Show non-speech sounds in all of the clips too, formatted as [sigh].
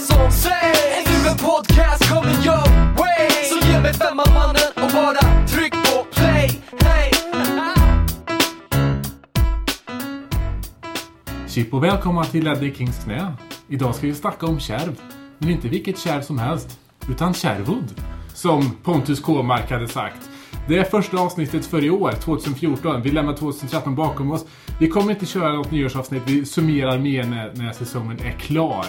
du känner vad som sägs Är nu en podcast coming your way Så ge mig femman mannen och bara tryck på play Hey, Chip och välkomna till Eddie Kings knä. Idag ska vi snacka om kärv. Men inte vilket kärv som helst, utan kärvod. Som Pontus Kåmark hade sagt. Det är första avsnittet för i år, 2014. Vi lämnar 2013 bakom oss. Vi kommer inte köra något nyårsavsnitt. Vi summerar mer när, när säsongen är klar.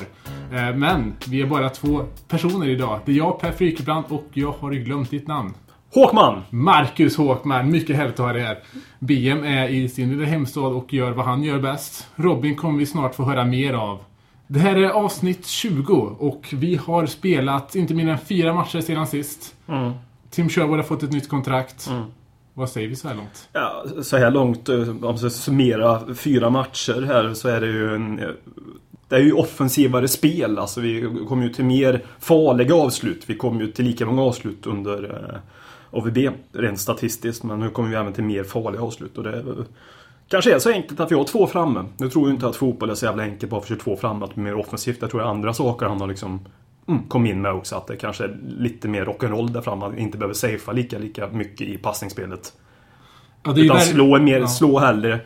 Eh, Men vi är bara två personer idag. Det är jag, Per Frykebrant, och jag har glömt ditt namn. Håkman! Marcus Håkman, mycket härligt att ha dig här. BM är i sin lilla hemstad och gör vad han gör bäst. Robin kommer vi snart få höra mer av. Det här är avsnitt 20 och vi har spelat inte mindre än fyra matcher sedan sist. Tim Sherwood har fått ett nytt kontrakt. Vad säger vi så här långt? Ja, så här långt, eh, om man ska summera fyra matcher här så är det ju en... Det är ju offensivare spel. Alltså vi kommer ju till mer farliga avslut. Vi kommer ju till lika många avslut under eh, AVB rent statistiskt. Men nu kommer vi även till mer farliga avslut. Och det är, kanske är så enkelt att vi har två framme. Nu tror jag inte att fotboll är så jävla enkelt bara för att två framme. Att det är mer offensivt. Jag tror det är andra saker han har liksom mm, kom in med också. Att det kanske är lite mer rock'n'roll där framme. Att inte behöver safea lika, lika mycket i passningsspelet. Ja, Utan ver- slå, mer, Ja. slå, hellre,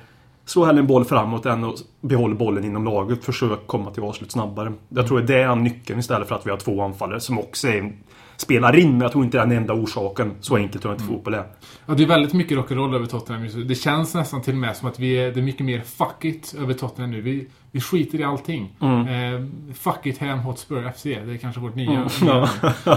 slå hellre en boll framåt än att behålla bollen inom laget. Försök komma till avslut snabbare. Jag tror det är nyckeln istället för att vi har två anfallare som också är, spelar in. Men jag tror inte det är den enda orsaken. Så enkelt tror jag inte fotboll är. Ja, det är väldigt mycket rock'n'roll över Tottenham just nu. Det känns nästan till och med som att vi är, det är mycket mer fuck it över Tottenham nu. Vi, vi skiter i allting. Eh, fuck it Ham Hotspur FC. Det är kanske vårt nya... nya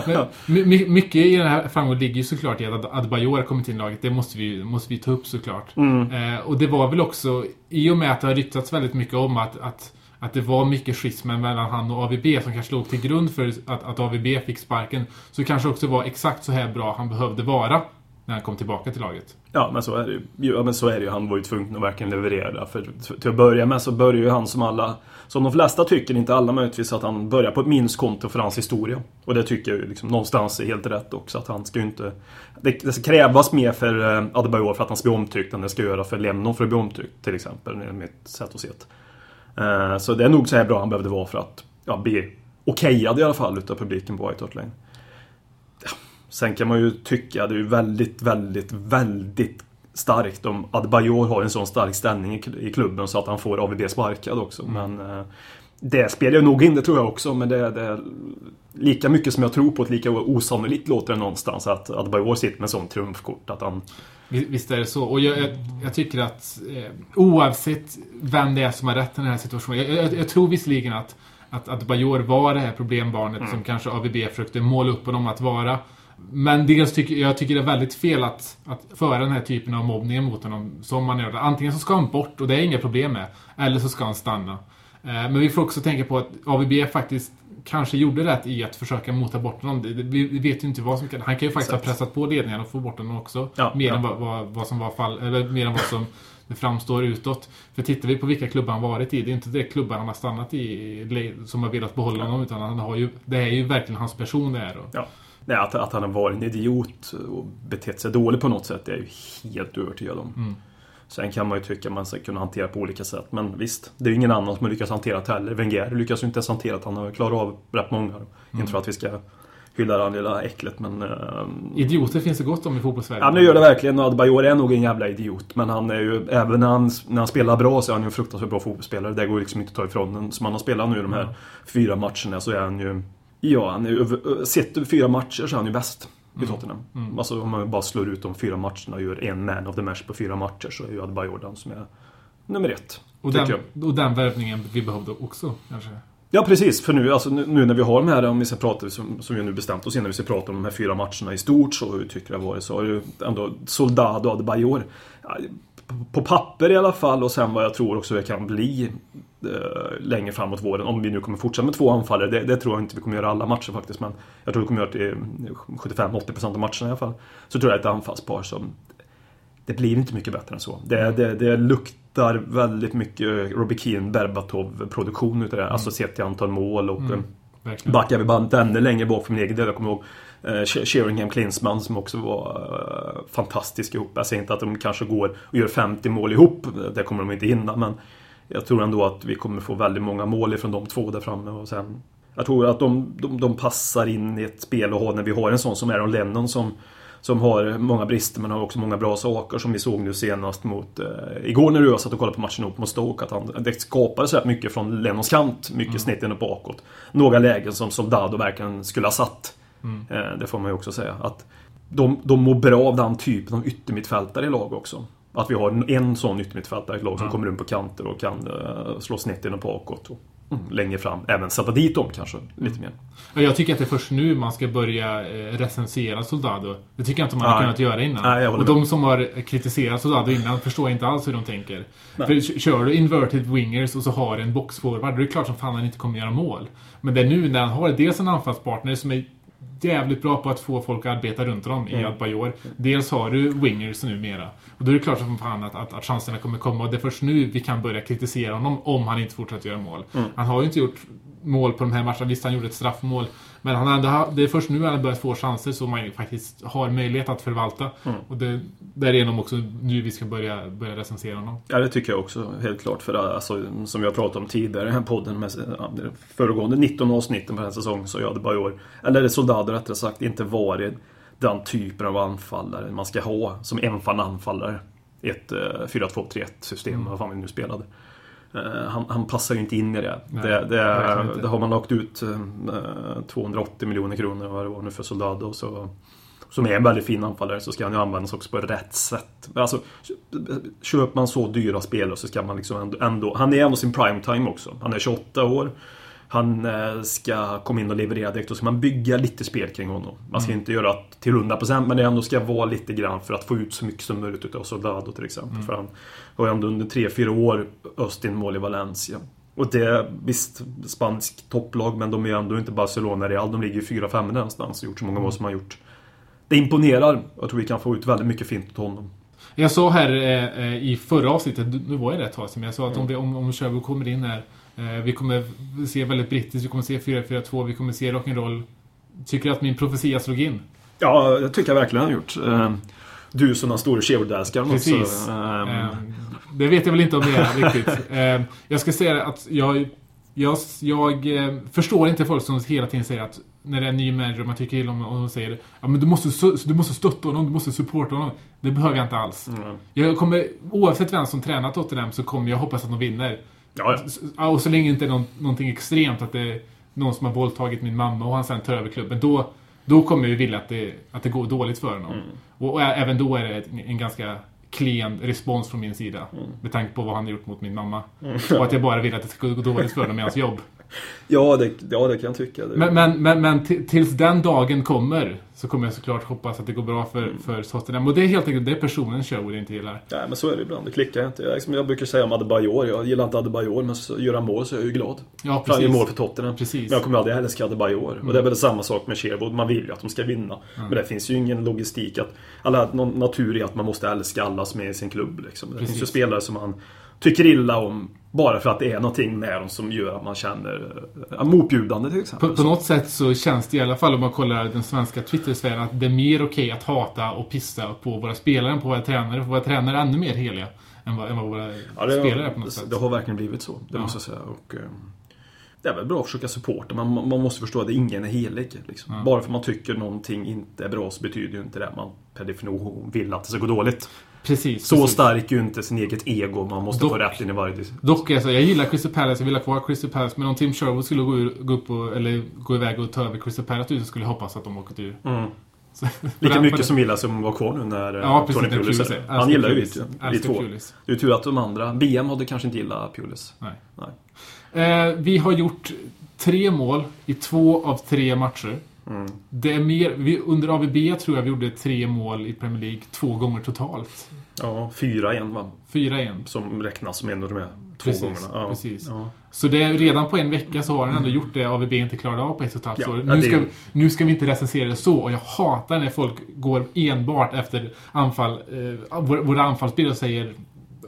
Men my, my, mycket i den här framgången ligger ju såklart i att Ad- Adebayor har kommit in i laget. Det måste vi, måste vi ta upp såklart. Eh, och det var väl också, i och med att det har ryktats väldigt mycket om att, att att det var mycket schismen mellan han och AVB som kanske låg till grund för att, att AVB fick sparken. Så kanske också var exakt så här bra han behövde vara när han kom tillbaka till laget. Ja, men så är det ju. Ja, men så är det ju. Han var ju tvungen att verkligen leverera. För till att börja med så börjar ju han som alla, som de flesta tycker, inte alla möjligtvis, att han börjar på ett minuskonto för hans historia. Och det tycker jag ju liksom någonstans är helt rätt också. Att han ska ju inte... Det, det ska krävas mer för eh, Adebayor för att han ska bli omtyckt än det ska göra för Lemnon för att bli omtyckt, till exempel. Med mitt sätt att se det. Eh, så det är nog så här bra han behövde vara för att ja, bli okejad i alla fall utav publiken på White Hart Lane. Sen kan man ju tycka det är ju väldigt, väldigt, väldigt starkt om Adebayor har en sån stark ställning i kl- i klubben så att han får AVB sparkad också. Men eh, det spelar ju nog in, det tror jag också. Men det, det lika mycket som jag tror på det, lika osannolikt låter det någonstans att Adebayor sitter med sån trumfkort. Att han, Vi- Visst är det så. Och jag, jag, jag tycker att eh, oavsett vem det är som har rätt i den här situationen. Jag, jag, jag tror visserligen att, att, att Bajor var det här problembarnet som kanske AVB försökte måla upp honom att vara. Men dels tycker jag tycker det är väldigt fel att, att föra den här typen av mobbning mot honom som man gör. Antingen så ska han bort och det är inga problem med. Eller så ska han stanna. Eh, Men vi får också tänka på att AVB faktiskt kanske gjorde rätt i att försöka mota bort honom. Vi vet ju inte vad som kan... Han kan ju faktiskt Exakt. ha pressat på ledningen och få bort honom också. Ja, mer ja. än vad, vad, vad som var fall, eller mer än vad som [laughs] framstår utåt. För tittar vi på vilka klubbar han varit i, det är inte det klubbar han har stannat i som har velat behålla honom, utan han har ju, det är ju verkligen hans person det är. Och, ja, nej, att, att han har varit en idiot och betett sig dåligt på något sätt, det är jag ju helt övertygad om. Sen kan man ju tycka att man ska kunna hantera på olika sätt. Men visst, det är ju ingen annan som har lyckats hantera det heller. Wenger lyckas ju inte ens hantera att han har klarat av rätt många. Inte för att vi ska hylla det lilla äcklet, men... ehm, Idioter finns det gott om i fotbollssverige. Ja, nu gör det verkligen. Och Adebayor är nog en jävla idiot. Men han är ju, även när han, när han spelar bra så är han ju en fruktansvärt bra fotbollsspelare. Det går liksom inte att ta ifrån honom. Som han har spelat nu de här fyra matcherna så är han ju... Ja, han är sett över fyra matcher så är han ju bäst i Tottenham. Alltså om man bara slår ut de fyra matcherna och gör en man of the match på fyra matcher så är ju Adebayor den som är nummer ett. och, den, jag. och den värvningen vi behövde också, kanske. Ja precis, för nu, alltså, nu, nu när vi har de här, om vi ska prata, som, som vi nu bestämt oss innan vi ska prata om de här fyra matcherna i stort, så hur tycker jag var det, så har ju ändå Soldado Adebayor. På papper i alla fall och sen vad jag tror också det kan bli eh, längre framåt våren. Om vi nu kommer fortsätta med två anfallare. Det, det, tror jag inte vi kommer göra alla matcher faktiskt. Men jag tror vi kommer göra det till 75-80% av matcherna i alla fall. Så tror jag ett anfallspar som... Det blir inte mycket bättre än så. Det, det, det luktar väldigt mycket Robbie Keane, Berbatov-produktion utav det. Mm. Alltså sett till antal mål och... Mm. Verkligen. Backar vi bandet ännu längre bak för min egen del. Jag kommer ihåg eh, Sheringham Klinsmann som också var eh, fantastisk ihop. Jag säger inte att de kanske går och gör 50 mål ihop. Det kommer de inte hinna. Men jag tror ändå att vi kommer få väldigt många mål ifrån de två där framme. Och sen, jag tror att de, de, de passar in i ett spel och har när vi har en sån som Aaron Lennon som som har många brister men har också många bra saker som vi såg nu senast mot... Eh, igår när du satt och kollade på matchen ihop mot Stoke att han, det skapades rätt mycket från Lennons kant. Mycket mm. snett in och bakåt. Några lägen som Soldado verkligen skulle ha satt. Mm. Eh, det får man ju också säga. Att de, de mår bra av den typen av yttermittfältare i lag också. Att vi har en sån yttermittfältare i lag som mm. kommer runt på kanter och kan uh, slå snett in och bakåt. Och, mm, längre fram. Även sätta dit dem kanske lite mer. Jag tycker att det är först nu man ska börja eh, recensera Soldado. Det tycker jag inte man har kunnat göra innan. Nej, och de som har kritiserat Soldado innan förstår inte alls hur de tänker. Nej. För kör du inverted wingers och så har en boxforward, då är det klart som fan han inte kommer göra mål. Men det är nu när han har dels en anfallspartner som är jävligt bra på att få folk att arbeta runt honom mm. i Adbajor. Dels har du wingers numera. Och då är det klart som fan att, att, att chanserna kommer komma. Och det är först nu vi kan börja kritisera honom om han inte fortsätter göra mål. Mm. Han har ju inte gjort mål på de här matcherna. Visst, han gjorde ett straffmål. Men han ändå, det är först nu han har börjat få chanser som man faktiskt har möjlighet att förvalta. Mm. Och det, därigenom också nu vi ska börja, börja recensera honom. Ja, det tycker jag också helt klart. För alltså, som jag pratade om tidigare i den här podden med föregående 19 avsnitten på den här säsongen så jag hade bara i år, eller Soldado rättare sagt, inte varit den typen av anfallare man ska ha som enfan anfallare. Ett 4-2-3-1 system, mm. vad fan vi nu spelade. Eh, han, han, passar ju inte in i det. Nej, det, det, det, har man lagt ut 280 eh, miljoner kronor vad det var nu för Soldado. Så, som är en väldigt fin anfallare så ska han ju användas också på rätt sätt. Alltså, köper man så dyra spelare så ska man liksom ändå, ändå Han är ändå sin prime time också. Han är 28 år han eh, ska komma in och leverera direkt. Då ska man bygga lite spel kring honom. Man ska mm. inte göra till 100% men det ändå ska vara lite grann för att få ut så mycket som möjligt utav Soldado till exempel. Mm. För han har ju ändå under 3-4 år öst in mål i Valencia. Och det, är visst, spansk topplag men de är ju ändå inte Barcelona Real. De ligger ju 4-5 någonstans och gjort så många mål som de har gjort. Det imponerar. Jag tror vi kan få ut väldigt mycket fint av honom. Jag sa här eh, eh, i förra avsnittet, nu var jag det ett tag sedan, men jag sa att mm. om, om, om Sherwood kommer in här vi kommer se väldigt brittiskt, vi kommer se 4-4-2, vi kommer se rock'n'roll. Tycker du att min profetia slog in? Ja, det tycker jag verkligen har gjort. Eh, du som den store Sherwood-älskaren Precis. Också. Eh, det vet jag väl inte om det är riktigt. Jag ska säga att jag, jag, jag förstår inte folk som hela tiden säger att när det är en ny manager och man tycker illa om och de säger ja, men du måste, du måste stötta honom, du måste supporta honom. Det behöver jag inte alls. Mm. Jag kommer, oavsett vem som tränar Tottenham så kommer jag hoppas att de vinner. Ja, ja. Och så länge det inte är någon, någonting extremt, att det är någon som har våldtagit min mamma och han sen tar över klubben, då, då kommer jag vilja att det, att det går dåligt för honom. Mm. Och, och, även då är det en ganska klen respons från min sida. Mm. Med tanke på vad han har gjort mot min mamma. Mm. Och att jag bara vill att det ska gå dåligt för honom i hans jobb. [laughs] Ja, det, ja, det kan jag tycka. Men, men, men, men tills den dagen kommer så kommer jag såklart hoppas att det går bra för, mm. för Tottenham. Och det är helt enkelt det personen Sherwood inte gillar. Nej, men så är det ibland. Det klickar inte. Jag, som jag brukar säga om Adebayor. Jag gillar inte Adebayor, men så gör han mål så är jag ju glad. Ja, precis. Han gör mål för Tottenham. Precis. Men jag kommer aldrig älska Adebayor. Mm. Och det är väl samma sak med Sherwood. Man vill ju att de ska vinna. Mm. Men det finns ju ingen logistik att... Alla, någon natur i att man måste älska alla som är i sin klubb. Liksom. Det precis. finns ju spelare som man tycker illa om bara för att det är någonting med dem som gör att man känner ja, motbjudande till exempel. På, på, något sätt så känns det i alla fall om man kollar den svenska Twitter-sfären att det är mer okej okay att hata och pissa på våra spelare än på våra tränare. För våra tränare är ännu mer heliga än vad, än vad våra ja, det, spelare är på något sätt. Det har verkligen blivit så, det ja. måste jag säga. Och, eh, det är väl bra att försöka supporta, men man, man måste förstå att ingen är helig. Liksom. Ja. Bara för att man tycker någonting inte är bra så betyder ju inte det att man per definition vill att det ska gå dåligt. Precis, så precis. stark är ju inte sin eget ego. Man måste dock, få rätt in i varje Dock, alltså, jag gillar Crystal Palace. Jag vill ha kvar Crystal Palace. Men om Tim Sherwood skulle gå, gå, upp och, eller gå iväg och ta över Crystal Palace så skulle jag hoppas att de åker ur. Mm. Lika mycket som Villa som var kvar nu när ja, eh, Tony Pulis är. Han gillar ju vi, två. Det är tur att de andra... BM hade kanske inte gillat Pulis. Nej. Nej. Eh, vi har gjort tre mål i två av tre matcher. Det är mer, vi, under AVB tror jag vi gjorde tre mål i Premier League två gånger totalt. Ja, 4-1 va? 4-1. Som räknas som en av de här två Precis, gångerna. Ja. precis. Ja. Så det är, redan på en vecka så har den ändå gjort det AVB inte klarade av på ett och ett halvt Ja, år. Nu ska, nu ska vi inte recensera det så och jag hatar när folk går enbart efter anfall, eh, våra, våra anfallsspelare säger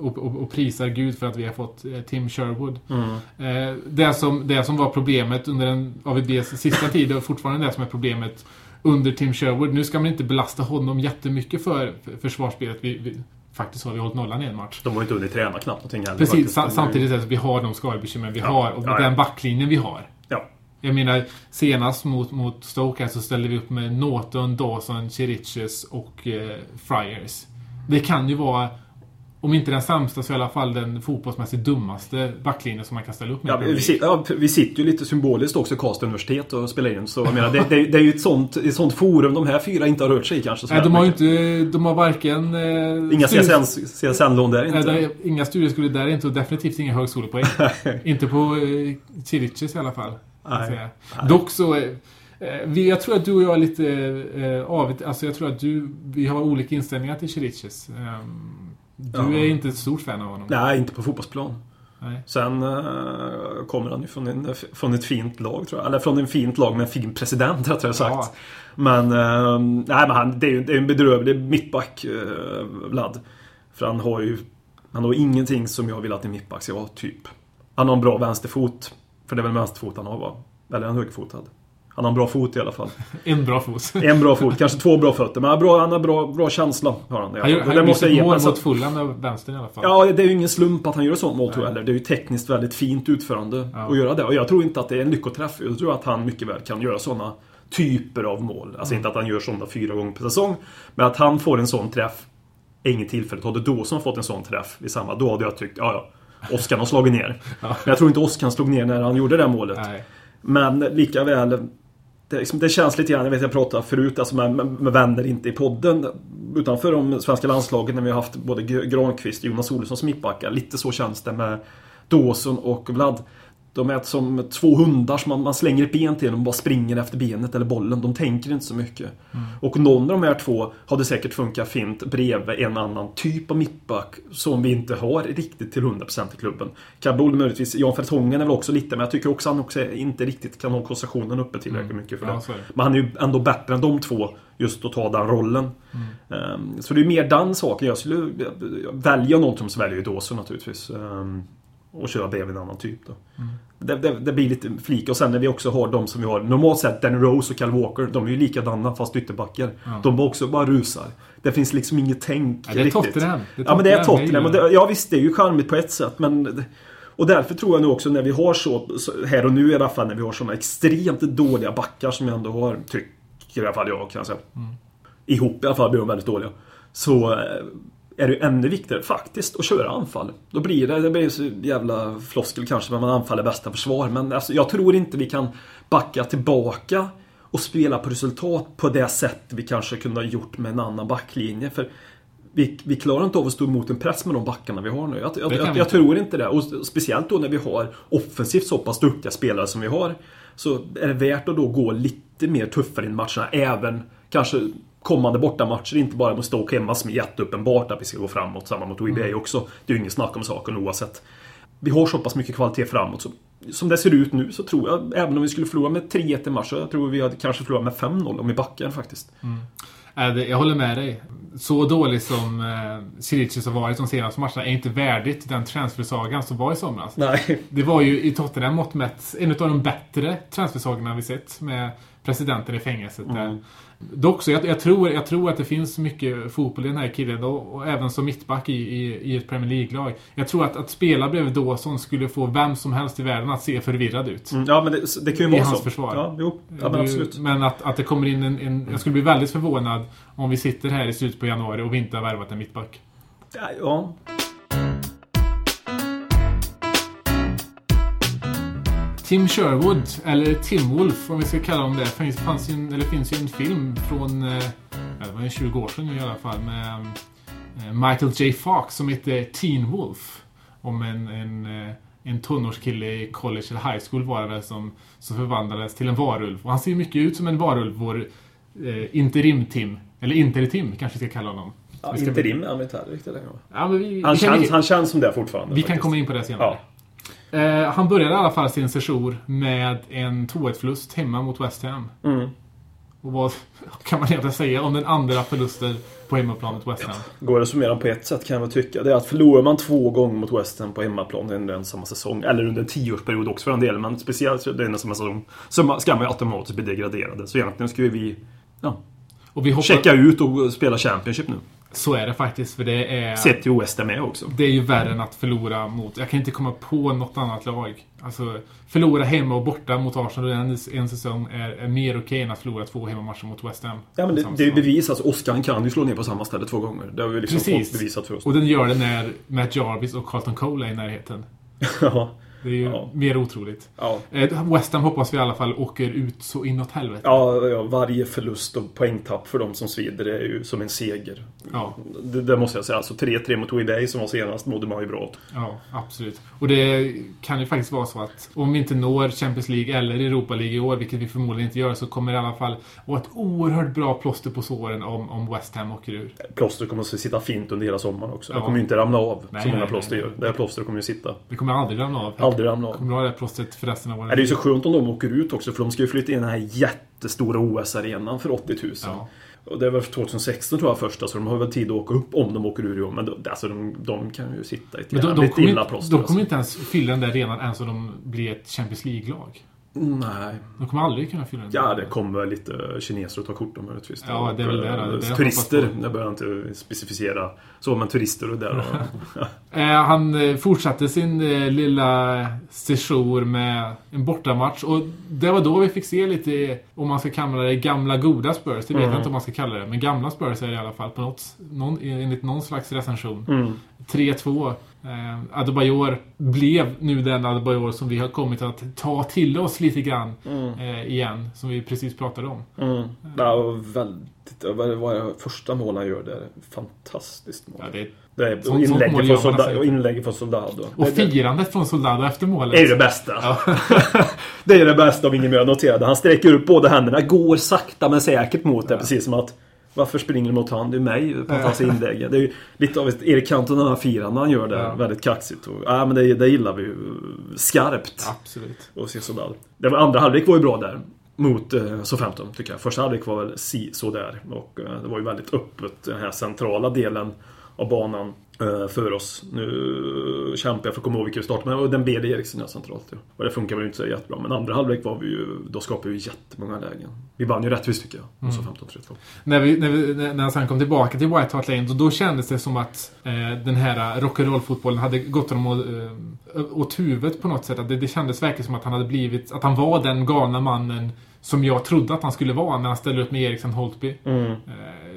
och, och, och prisar Gud för att vi har fått eh, Tim Sherwood. Mm. Eh, det, som, det som var problemet under en AVBs sista tid och fortfarande det som är problemet under Tim Sherwood. Nu ska man inte belasta honom jättemycket för, för försvarsspelet. Vi, vi, faktiskt har vi hållit nollan i en match. De har ju inte hunnit träna knappt någonting heller. Precis, faktiskt. samtidigt att vi har de skadebekymmer vi Ja, har och ja, ja. den backlinjen vi har. Ja. Jag menar, senast mot, mot Stoke här så ställde vi upp med Norton, Dawson, Chiriches och eh, Friars. Det kan ju vara, om inte den sämsta så i alla fall den fotbollsmässigt dummaste backlinjen som man kan ställa upp med. Ja, vi, sitter, ja, vi sitter ju lite symboliskt också i Karlstad universitet och spelar in. Så jag menar, det, det, det är ju ett sånt, ett sånt forum de här fyra inte har rört sig i kanske. så Nej, de har ju inte, de har varken... Eh, Inga CSN-lån där Nej, inte. det är inga studieskolor där inte och definitivt inga högskolepoäng. [laughs] inte på eh, Chiriches i alla fall. Nej. säga. Dock så... Eh, eh, vi, jag tror att du och jag är lite eh, avigt, Alltså jag tror att du... Vi har olika inställningar till Chiriches. Ehm, du Ja. är inte ett stort fan av honom. Nej, inte på fotbollsplan. Nej. Sen eh, kommer han ju från, en, från ett fint lag tror jag. Eller från ett fint lag med en fin president rättare sagt. Ja. Men, eh, nej, men han, det är ju det är en bedrövlig mittback, eh, Vlad. För han har ju han har ingenting som jag vill att en mittback ska vara, typ. Han har en bra vänsterfot. För det är väl en vänsterfot han har va? Eller en högerfotad. Han har en bra fot i alla fall. [laughs] En bra fot. En bra fot, kanske två bra fötter. Men han har bra, han har bra, bra känsla. Har han, i Han, han gjorde måste jag ge mål men så- mot Fulham med vänstern i alla fall. Ja, det är ju ingen slump att han gör ett sånt mål tror jag heller. Det är ju tekniskt väldigt fint utförande Ja. att göra det. Och jag tror inte att det är en lyckoträff. Jag tror att han mycket väl kan göra sådana typer av mål. Alltså inte att han gör sådana fyra gånger per säsong. Men att han får en sån träff är inget tillfälligt. Hade Dawson fått en sån träff vid samma, då hade jag tyckt, ja ja. Oskar har slagit ner. [laughs] Men jag tror inte Oskar slog ner när han gjorde det målet. Nej. Men lika väl det, liksom, det känns lite grann, jag vet jag pratade förut alltså med, med, med vänner, inte i podden Utanför de svenska landslagen när vi har haft både Granqvist och Jonas Olsson som mittbackar. Lite så känns det med Dawson och Vlad. De är som två hundar som man, man slänger ett ben till och bara springer efter benet eller bollen. De tänker inte så mycket. Och någon av de här två hade säkert funkat fint bredvid en annan typ av mittback som vi inte har riktigt till 100% i klubben. Kabul möjligtvis, Jan Fertongen är väl också lite, men jag tycker också han också inte riktigt kan ha koncentrationen uppe tillräckligt mycket för Ja, det. det. Men han är ju ändå bättre än de två just att ta den rollen. Ehm, Så det är mer den saken. Jag skulle välja någon som väljer Dawson naturligtvis. Ehm, Och köra bredvid en annan typ då. Det, det, det blir lite flika. Och sen när vi också har de som vi har normalt sett, Danny Rose och Kyle Walker. De är ju likadana fast ytterbackar. De bara också bara rusar. Det finns liksom inget tänk Ja, det är riktigt. Tottenham. Det är ja men det är Tottenham, Tottenham. Och det ja visst, det är ju charmigt på ett sätt men... Och därför tror jag nu också när vi har så, här och nu i alla fall, när vi har såna extremt dåliga backar som jag ändå har, tycker i alla fall jag kan jag säga. Ihop i alla fall blir de väldigt dåliga. Så eh, är det ju ännu viktigare faktiskt att köra anfall. Då blir det, det blir så jävla floskel kanske, men man anfaller bästa försvar. Men alltså, jag tror inte vi kan backa tillbaka och spela på resultat på det sätt vi kanske kunde ha gjort med en annan backlinje. För vi, vi klarar inte av att stå emot en press med de backarna vi har nu. Jag, jag, jag, jag tror inte det. Och speciellt då när vi har offensivt så pass duktiga spelare som vi har. Så är det värt att då gå lite mer tuffare in i matcherna. Även kanske kommande bortamatcher. Inte bara mot Stoke hemma som är jätteuppenbart att vi ska gå framåt. Samma mot OIB Mm. också. Det är ju ingen snack om saken oavsett. Vi har så pass mycket kvalitet framåt. Så, som det ser ut nu så tror jag, även om vi skulle förlora med 3-1 i match, så jag tror vi hade kanske förlorat med 5-0 om vi backar faktiskt. Nej, det- Jag håller med dig. Så dålig som eh, Siricis har varit de senaste matcherna är inte värdigt den transfersagan som var i somras. Nej. Det var ju i Tottenham mått mätt en av de bättre transfersagorna vi sett med presidenten i fängelset. Där. Dock så, jag, jag, tror, jag tror att det finns mycket fotboll i den här killen och, och även som mittback i, i, i ett Premier League-lag. Jag tror att, att spela bredvid Dawson skulle få vem som helst i världen att se förvirrad ut. Mm, Ja, men det, det kan ju I vara hans så. försvar. Ja, jo. Ja, men Du- absolut. Men att, att det kommer in en, en... Jag skulle bli väldigt förvånad om vi sitter här i slutet på januari och vi inte har värvat en mittback. Ja, Ja. Tim Sherwood, eller Tim Wolf om vi ska kalla honom det. Finns, fanns en, eller finns ju en film från, eh, det var ju 20 år sedan nu i alla fall, med eh, Michael J. Fox som heter Teen Wolf. Om en, en, eh, en tonårskille i college eller high school var det väl som, som förvandlades till en varulv. Och han ser ju mycket ut som en varulv, vår eh, interim-Tim. Eller interim kanske vi ska kalla honom. Ja, Vi interim är han inte heller riktigt längre? Ja, men vi, Han vi kan, känns, han känns som det fortfarande. vi kan faktiskt. komma in på det senare. Ja. Eh, han började i alla fall sin session med en 2-1-förlust hemma mot West Ham. Mm. Och vad [laughs] kan man egentligen säga om den andra förlusten på hemmaplan mot West Ham? Går det att summera på ett sätt kan jag väl tycka. Det är att förlorar man två gånger mot West Ham på hemmaplan under en samma säsong, eller under en tioårsperiod också för en del, men speciellt under en samma säsong, så ska man ju automatiskt bli degraderade. Så egentligen skulle vi ja, Och vi hoppas... checka ut och spela Championship nu. Så är det faktiskt, för det är... Sett till West Ham är också. Det är ju värre än att förlora mot... Jag kan inte komma på något annat lag. Alltså, förlora hemma och borta mot Arsenal en, en säsong är, är mer okej än att förlora två hemmamatcher mot West Ham. Ja men det, det är bevis. Alltså Oskar kan ju slå ner på samma ställe två gånger. Det har vi liksom Precis. fått bevisat för oss. Och den gör det när Matt Jarvis och Carlton Cole är i närheten. [laughs] ja. Det är ju Ja. mer otroligt. Ja. Eh, West Ham hoppas vi i alla fall åker ut så inåt helvete. Ja, ja, varje förlust och poängtapp för de som svider är ju som en seger. Ja. Det, det måste jag säga. Alltså 3-3 mot Way som var senast mådde man ju bra åt. Ja, absolut. Och det kan ju faktiskt vara så att om vi inte når Champions League eller Europa League i år, vilket vi förmodligen inte gör, så kommer det i alla fall vara ett oerhört bra plåster på såren om, om West Ham åker ur. Plåster kommer att sitta fint under hela sommaren också. Ja. Det kommer ju inte ramla av Nej, som många nej, plåster nej. gör. Det här plåstret kommer ju sitta. Det kommer aldrig ramla av. Aldrig ramla av. Kommer du ha det plåstret för resten av året? Det är ju så skönt om de åker ut också för de ska ju flytta in den här jättestora OS-arenan för 80 000. Ja. Och det var 2016 tror jag första så de har väl tid att åka upp om de åker ur i år. Men då, alltså, de, de kan ju sitta i ett jävligt kommer, illa inte- plåster. de alltså. kommer inte ens fylla den där arenan ens om de blir ett Champions League-lag. Nej. De kommer aldrig kunna fylla den. Ja, det kommer lite kineser att ta kort om möjligtvis. Ja, det är väl det då. Det jag Turister, på. jag behöver inte specificera. Så, men turister och där. [laughs] Eh, han eh, fortsatte sin eh, lilla sejour med en bortamatch och det var då vi fick se lite, om man ska kalla det, gamla goda Spurs. Det vet Mm. jag inte om man ska kalla det, men gamla Spurs är det i alla fall på något, någon, enligt någon slags recension. mm. 3-2. Eh, Adebayor blev nu den Adebayor som vi har kommit att ta till oss lite grann eh, igen, som vi precis pratade om. Mm. Ja, och väldigt, vad var det första mål han gör där? Fantastiskt mål. Ja, det, det är sånt- sånt mål inlägget gör från, man solda, nästan och inte. inlägget från Soldado. och det, det, firandet från Soldado efter målet. det är det bästa. [laughs] det är det bästa om ingen mer noterade. Han sträcker upp båda händerna, går sakta men säkert mot det. Precis som att varför springer du mot han? Det är mig på hans inlägg. Det är ju lite av ett Erik Cantona firande han gör det. Ja. Väldigt kaxigt. Och, ja, men det, det gillar vi ju skarpt. Absolut. Och. Det var, andra halvlek var ju bra där. Mot eh, Southampton tycker jag. Första halvlek var väl si sådär. Och eh, det var ju väldigt öppet den här centrala delen av banan för oss. Nu kämpar jag för att komma ihåg vilka vi startade med. Och den BD Eriksen centralt. Ja. Och det funkar väl inte så jättebra. Men andra halvlek var vi ju... Då skapade vi jättemånga lägen. Vi vann ju rättvist tycker jag. Mot Southampton 3-2. När, vi, när, vi, när när han sen kom tillbaka till White Hart Lane, då, då kändes det som att eh, den här rock'n'roll-fotbollen hade gått honom åt, eh, åt huvudet på något sätt. Att det, det kändes verkligen som att han hade blivit, att han var den galna mannen som jag trodde att han skulle vara när han ställde upp med Eriksen Holtby. Mm. Eh,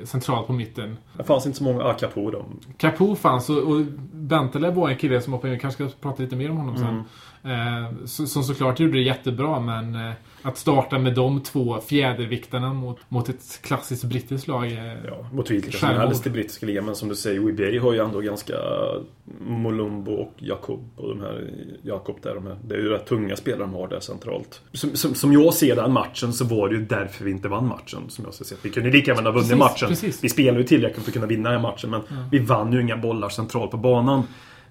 centralt på mitten. Det fanns inte så många Akapo då. Capo fanns och, och Bentaleb var en kille som hoppade in. Vi kanske ska prata lite mer om honom sen. Eh, så- som såklart gjorde det jättebra men eh, att starta med de två fjäderviktarna mot, mot ett klassiskt brittiskt lag. Eh, Ja, mot vilka som helst i brittiska ligan. Men som du säger, WBA har ju ändå ganska Molumbo och Jakob och de här Jakob där. De här. Det är ju rätt tunga spelare de har där centralt. Som, som, som jag ser den matchen så var det ju därför vi inte vann matchen. Som jag ser det. Vi kunde lika gärna ha vunnit Precis, matchen. precis. Vi spelade ju tillräckligt för att kunna vinna den matchen. Men vi vann ju inga bollar centralt på banan.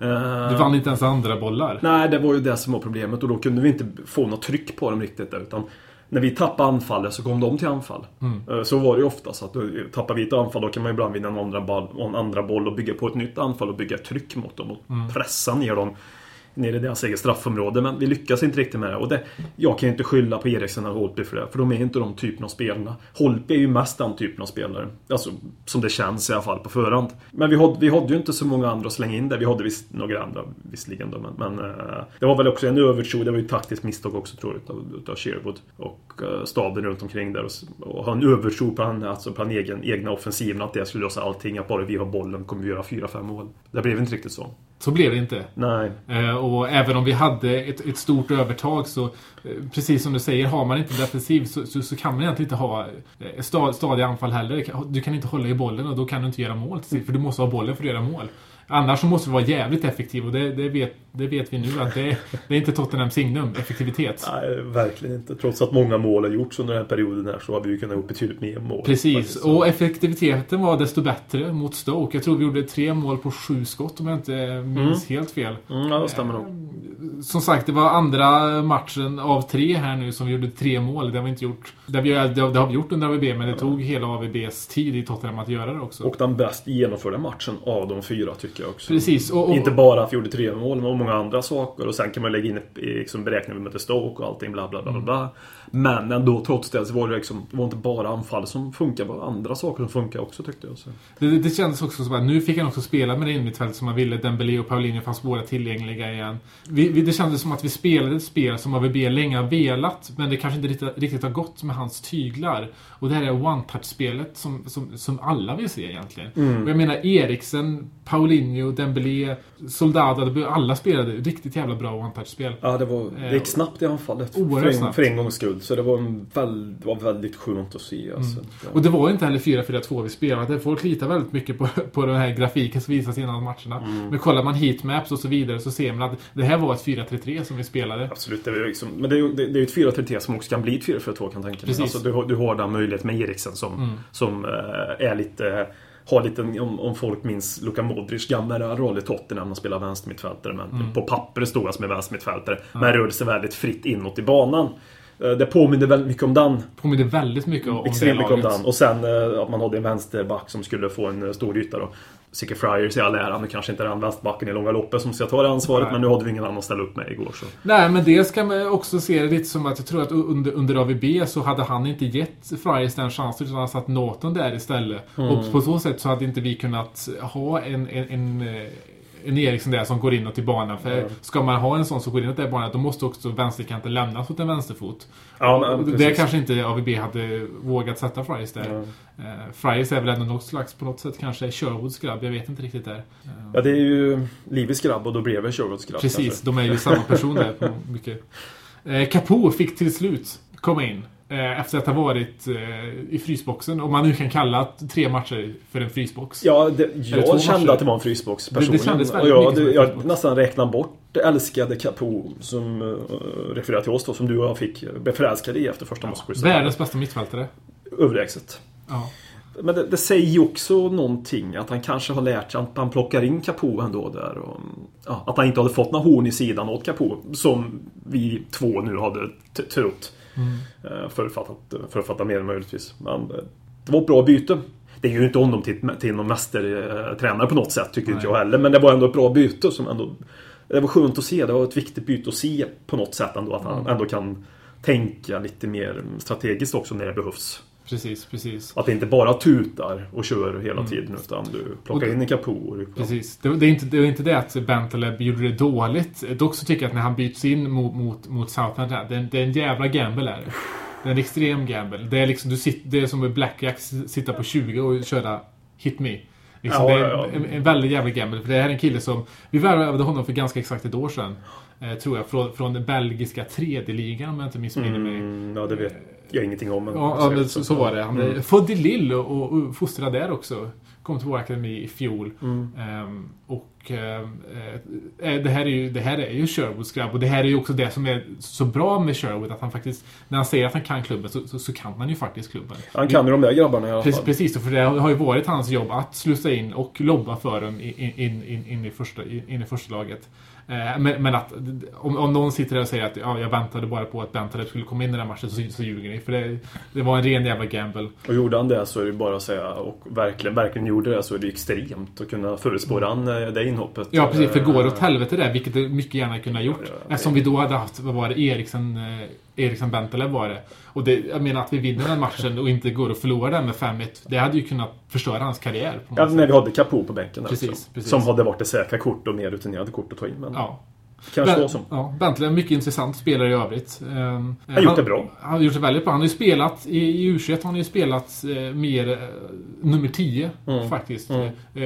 Eh, Du vann inte ens andra bollar. Nej, det var ju det som var problemet och då kunde vi inte få något tryck på dem riktigt där, utan när vi tappade anfallet så kom de till anfall. Eh, Så var det ju ofta. Så att då tappar vi ett anfall då kan man ibland vinna en andra, boll, en andra boll och bygga på ett nytt anfall och bygga tryck mot dem och pressa ner dem Nere i deras eget straffområde. Men vi lyckas inte riktigt med det. Och det, jag kan ju inte skylla på Eriksen och Holtby för det. För de är inte de typen av spelarna. Holtby är ju mest den typen av spelare. Alltså, som det känns i alla fall på förhand. Men vi hade, vi hade ju inte så många andra att slänga in där. Vi hade visst några andra visserligen då. Men, men eh, det var väl också en övertro. Det var ju ett taktiskt misstag också tror jag. Utav, utav Sherwood. Och uh, staben runt omkring där. Och, och ha en övertro på han, alltså på han egen, egna offensiven. Att det skulle lösa allting. Att bara vi har bollen kommer vi göra 4-5 mål. Det blev inte riktigt så. Så blev det inte. Nej. Eh, och även om vi hade ett, ett stort övertag så, eh, precis som du säger, har man inte defensiv så, så, så kan man egentligen inte ha eh, sta, stadiga anfall heller. Du kan inte hålla i bollen och då kan du inte göra mål till sist, för du måste ha bollen för att göra mål. Annars så måste vi vara jävligt effektiva och det, det, vet, det vet vi nu att det, det är inte Tottenhams signum, effektivitet. Nej, verkligen inte. Trots att många mål har gjorts under den här perioden här så har vi ju kunnat gjort betydligt mer mål. Precis, och effektiviteten var desto bättre mot Stoke. Jag tror vi gjorde tre mål på sju skott om jag inte minns helt fel. Mm, ja, det stämmer nog. Som sagt, det var andra matchen av tre här nu som vi gjorde tre mål. Det har vi inte gjort. Det har vi, det har vi gjort under AVB, men det tog hela AVBs tid i Tottenham att göra det också. Och den bäst genomförda matchen av de fyra tycker jag också. Precis. Och, och, Inte bara att vi gjorde tre mål, men många andra saker. Och sen kan man lägga in liksom, beräkningen vi mötte Stoke och allting bla bla bla. bla, bla. Men ändå trots det så var det liksom, det var inte bara anfall som funkar, det var andra saker som funkar också tyckte jag. Så. det, det kändes också som att nu fick han också spela med det innermittfält som han ville. Dembélé och Paulinho fanns båda tillgängliga igen. Vi, vi, det kändes som att vi spelade ett spel som AVB länge har velat, men det kanske inte riktigt, riktigt har gått med hans tyglar. Och det här är one-touch-spelet som, som, som alla vill se egentligen. Och jag menar Eriksen, Paulinho, Dembélé, Soldado, alla spelade riktigt jävla bra one-touch-spel. Ja, det, var, det gick snabbt i anfallet. Oerhört för, en, snabbt. för en gångs skull. Så det var, en väl, det var väldigt skönt att se. Alltså. Och det var inte heller 4-4-2 vi spelade. Folk litar väldigt mycket på, [laughs] på den här grafiken som visas innan matcherna. Men kollar man heatmaps och så vidare så ser man att det här var ett 4-3-3 som vi spelade. Absolut, det är liksom, men det är ju det, det är ju ett 4-3-3 som också kan bli ett 4-4-2 kan jag tänka mig. Precis. Alltså, du, har- du har den möjligheten med Eriksen som, som eh, är lite... Har lite, om, om folk minns Luka Modric gamla roll i Tottenham han spelade vänstermittfältare. Men på papper stod han som en vänstermittfältare. Men rörde sig väldigt fritt inåt i banan. Eh, Det påminner väldigt mycket om den. Påminner väldigt mycket om Extremt mycket om den. Och sen eh, att man hade en vänsterback som skulle få en eh, stor yta då. Sicke Friars i all ära, nu kanske inte den vänsterbacken i långa loppet som ska ta det ansvaret. Nej. Men nu hade vi ingen annan att ställa upp med igår. Så. Nej, men dels kan man också se det lite som att jag tror att under, under AVB så hade han inte gett Friars den chansen utan han satt Norton där istället. Och på så sätt så hade inte vi kunnat ha en, en, en, eh, en Eriksson där som går inåt i banan. För ska man ha en sån som går inåt i banan då måste också vänsterkanten lämnas åt en vänsterfot. Ja, men, det kanske inte AVB hade vågat sätta Friars där. Eh, Friars är väl ändå något slags, på något sätt kanske Sherwoods grabb, jag vet inte riktigt där. Eh, Ja, det är ju Livis grabb och då bredvid Sherwoods grabb. Precis, kanske. de är ju samma person där på mycket. [laughs] Capo fick till slut komma in. Eh, efter att ha varit eh, i frysboxen. Om man nu kan kalla tre matcher för en frysbox. Ja, det, jag kände matcher? att det var en frysbox det personligen. kändes väldigt jag, mycket det, jag frysbox. nästan räknade bort det älskade Capo som uh, refererar till oss då, som du och jag fick förälskade i efter första matchskyddet. Världens bästa mittfältare. Överlägset. Ja. Men det, det säger ju också någonting. Att han kanske har lärt sig att han plockar in Capo ändå där. Och, ja, att han inte hade fått några horn i sidan åt Capo. Som vi två nu hade trott. Mm. Förutfattat, förutfattat mer möjligtvis. Men eh, det var ett bra byte. Det är ju inte honom till, till någon mästertränare på något sätt, tycker inte jag heller. Men det var ändå ett bra byte som ändå... Det var skönt att se. Det var ett viktigt byte att se på något sätt ändå. Att han ändå kan tänka lite mer strategiskt också när det behövs. Precis, precis. Att det inte bara tutar och kör hela tiden utan du plockar Och- in och du- Precis. Det, det, är inte, det är inte det att Bentaleb gjorde det dåligt. Dock så tycker jag att när han byts in mot, mot, mot här, det, det är en jävla gamble är det. Det är en extrem gamble. Det är liksom, du sitter, det är som med Blackjack, sitta på 20 och köra Hit Me. Liksom, Ja, det är ja, ja. En, en väldigt jävla gamble. För det här är en kille som, vi värvade honom för ganska exakt ett år sedan. Eh, tror jag, från, från den belgiska tredje ligan om jag inte missminner mig. Mm, ja, det vet jag ingenting om. Ja, men så, så var det. Han är född i Lille och, och fostrad där också. Kom till vår akademi i fjol. Ehm, och ehm, eh, det, här är ju, det här är ju Sherwoods grabb. Och det här är ju också det som är så bra med Sherwood. Att han faktiskt, när han säger att han kan klubben så, så, så kan han ju faktiskt klubben. Han kan ju de där grabbarna i alla Precis, fall. precis, för det har ju varit hans jobb att slussa in och lobba för dem in, in, in, in, i, första, in i första laget. Eh, Men, men att om, om någon sitter där och säger att ja, jag väntade bara på att Bentaleb skulle komma in i den här matchen så, så ljuger ni. För det, det var en ren jävla gamble. Och gjorde han det så är det bara att säga, och verkligen, verkligen gjorde det, så är det extremt att kunna förutspå den, eh, det inhoppet. Ja, precis. För går det åt Eh, helvete där, vilket det mycket gärna kunde ha gjort. Ja, ja. Eftersom vi då hade haft, vad var det, Eriksen, Eriksen Bentaleb var det. Och det, jag menar att vi vinner den matchen och inte går och förlorar den med 5-1. Det hade ju kunnat förstöra hans karriär. Ja, när vi hade Capo på bänken Precis, också. precis. Som hade varit det säkra kort och mer rutinerade kort att ta in. Men Ja. kanske Ben- som. Ja, Bentley är en mycket intressant spelare i övrigt. Um, har gjort det bra. Han har gjort det väldigt bra. Han har ju spelat, i, i U21 har han ju spelat eh, mer eh, nummer 10 Mm. faktiskt. Mm. Eh,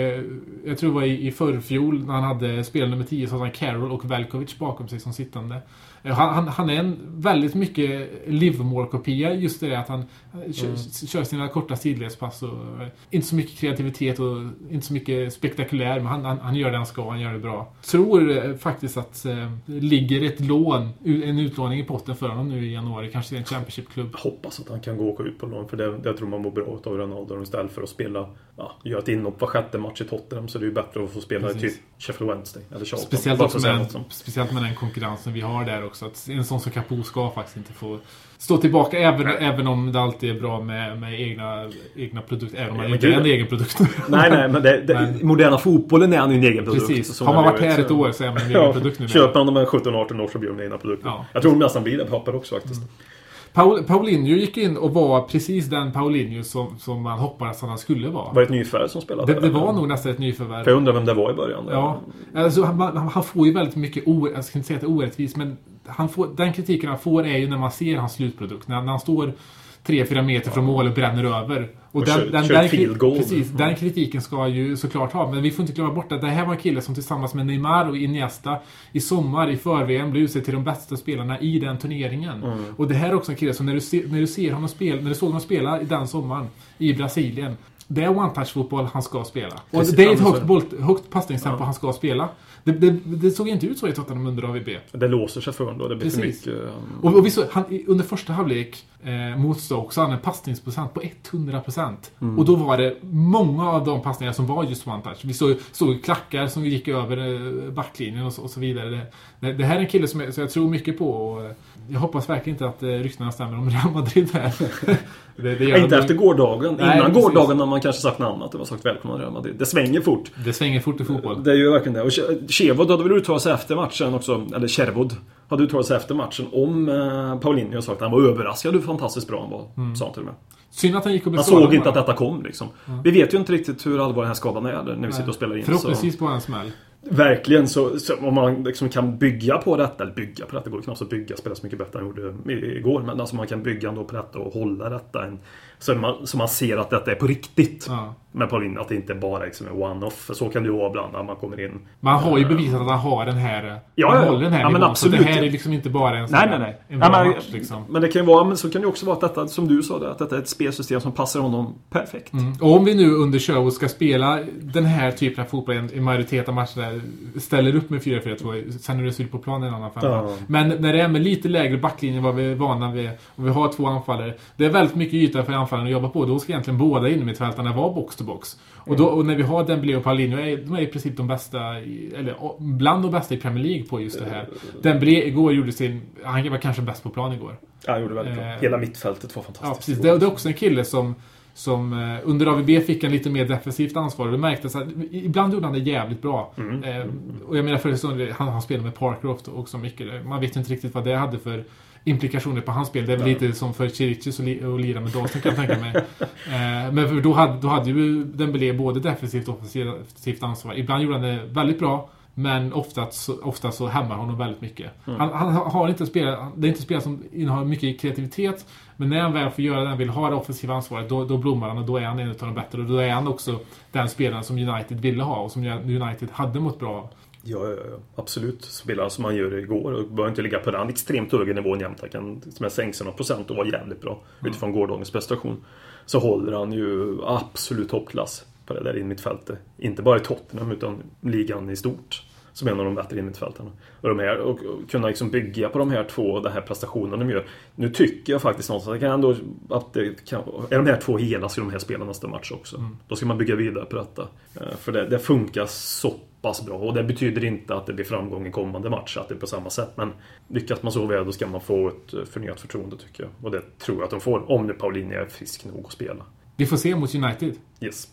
jag tror det var i, i förrfjol när han hade spelat nummer 10 så hade han Carroll och Velkovic bakom sig som sittande. Eh, Han, han, han är en väldigt mycket Livermore-kopia. Just det att han eh, kör, Mm. kör sina korta sidledspass och eh, inte så mycket kreativitet och inte så mycket spektakulär. Men han, han, han gör det han ska, han gör det bra. Tror faktiskt att eh, ligger ett lån, en utlåning i potten för honom nu i januari. Kanske till en Championship-klubb. Hoppas att han kan gå och ut på lån för det, det tror man mår bra av Ronaldo istället för att spela, ja, göra ett inhopp var sjätte match i Tottenham så det är ju bättre att få spela Precis. typ Sheffield Wednesday eller Charlton. Speciellt, med, speciellt med den konkurrensen vi har där också. Att en sån som Capo ska faktiskt inte få stå tillbaka. Även, även om det alltid är bra med, med egna, egna produkter. Även om man men inte är en egen produkt. [laughs] Nej, nej, men, det, det, Men- moderna fotbollen är han ju en egen produkt. Precis. Har man varit här ett- år så är man en egen produkt nu. köper han dem med 17-18 år så blir de egna produkter. Ja. Jag tror de nästan blir det papper också faktiskt. Paul, Paulinho gick in och var precis den Paulinho som, som man hoppades att han skulle vara. Var det ett nyförvärv som spelade? Det, det var nog nästan ett nyförvärv. För jag undrar vem det var i början. Ja, alltså han, han, han får ju väldigt mycket, o, jag ska inte säga att det är orättvist, men han får, den kritiken han får är ju när man ser hans slutprodukt. När, när han står 3-4 meter från mål och bränner över. Och kör- kör den, field goal. precis, den kritiken ska han ju såklart ha. Men vi får inte glömma bort att det här var en kille som tillsammans med Neymar och Iniesta i sommar i för-VM blev utsedd till de bästa spelarna i den turneringen. Mm. Och det här är också en kille som när du, ser, när du ser honom spela, när du såg honom spela i den sommaren i Brasilien. Det är one-touch-fotboll han ska spela. Och Precis, det är ett ja, högt, högt passningstempo han ska spela. Det, det, det såg inte ut så i Tottenham under AVB. Det låser sig för honom då. Det blir Precis. för mycket... um, Och, och vi såg, han, under första halvlek eh, mot Stoke så hade han en passningsprocent på 100%. Mm. Och då var det många av de passningar som var just one touch. Vi såg, såg klackar som gick över eh, backlinjen och så, och så vidare. Det, här är en kille som jag, som jag tror mycket på. Och, eh, jag hoppas verkligen inte att eh, ryktena stämmer om Real Madrid här. [laughs] det, det, inte de- efter gårdagen. Nej, Innan precis. gårdagen har man kanske sagt något annat. Det var sagt välkomna Real Madrid. Det svänger fort. det svänger fort i fotboll. Det är ju verkligen det. Och Chevod hade väl uttalat sig efter matchen också. Eller Chervod hade uttalat sig efter matchen om eh, Paulinho och sagt att han var överraskad hur fantastiskt bra han var. Sa han till och med. Synd att han gick och skadad såg inte att detta kom liksom. Vi vet ju inte riktigt hur allvarlig den här skadan är när vi sitter och spelar in. Så. Förhoppningsvis bara en smäll. Verkligen, så, så om man liksom kan bygga på detta, eller bygga på detta, det går ju knappt att bygga, spela så mycket bättre än jag gjorde igår, men alltså man kan bygga ändå på detta och hålla detta en, så, man, så man ser att detta är på riktigt. Ja. Med Pauline, att det inte bara liksom är one-off, så kan det ju vara ibland när man kommer in. Man har ju bevisat att han har den här... Ja, han ja, ja. håller den här Ja, nivån. absolut. Så det här är liksom inte bara en, sån Nej, här- nej, nej. en Ja, bra men, match liksom. men det kan ju vara, men så kan det också vara att detta, som du sa, det, att detta är ett spelsystem som passar honom perfekt. Mm. Och om vi nu under show ska spela den här typen av fotboll i en majoritet av matcherna ställer upp med 4-4-2, sen är det ut på planen i en annan femma. Ja. Men när det är med lite lägre backlinje vad vi är vana vid och vi har två anfallare. Det är väldigt mycket yta för anfallaren att jobba på. Då ska egentligen båda innermittfältarna vara box box. Och, då, och när vi har Dembélé och Paulinho, är, de är i princip de bästa, eller bland de bästa i Premier League på just det här. Dembélé igår gjorde sin, han var kanske bäst på plan igår. Ja, han gjorde väldigt bra. Eh, Hela mittfältet var Ja, fantastiskt. precis. Det, det är också en kille som, som eh, under AVB fick en lite mer defensivt ansvar. Det märktes att ibland gjorde han det jävligt bra. Mm. Eh, och jag menar för han, han spelade med Parcroft också mycket. Man vet inte riktigt vad det hade för implikationer på hans spel. Det är väl lite som för Chiriches att li- att lira med Dalton kan jag tänka mig. [laughs] Eh, men då hade, då hade ju Dembélé både defensivt och offensivt ansvar. Ibland gjorde han det väldigt bra. Men ofta så, ofta så hämmar honom väldigt mycket. Mm. Han, han har inte spelat, det är inte spelare som innehar mycket kreativitet. Men när han väl får göra det, han vill ha det offensiva ansvaret, då, då blommar han och då är han en av de bättre. Och då är han också den spelaren som United ville ha och som United hade mått bra av. Ja, ja, ja, absolut. Spela som han gör igår och behöver inte ligga på den extremt höga nivån jämt. Han kan sänka några procent och vara jävligt bra utifrån gårdagens prestation. Så håller han ju absolut toppklass på det där innermittfältet. Inte bara i Tottenham utan ligan i stort. Som en av de bättre innermittfältarna. Och, de här, och, kunna liksom bygga på de här två den här prestationen de gör. Nu tycker jag faktiskt någonstans kan ändå, att det kan, är de här två hela ska de här spela nästa match också. Då ska man bygga vidare på detta. Eh, För det, det funkar så pass bra. Och det betyder inte att det blir framgång i kommande match, att det är på samma sätt. Men lyckas man så väl, då ska man få ett förnyat förtroende tycker jag. Och det tror jag att de får, om nu Paulinho är frisk nog att spela. Vi får se mot United. Yes.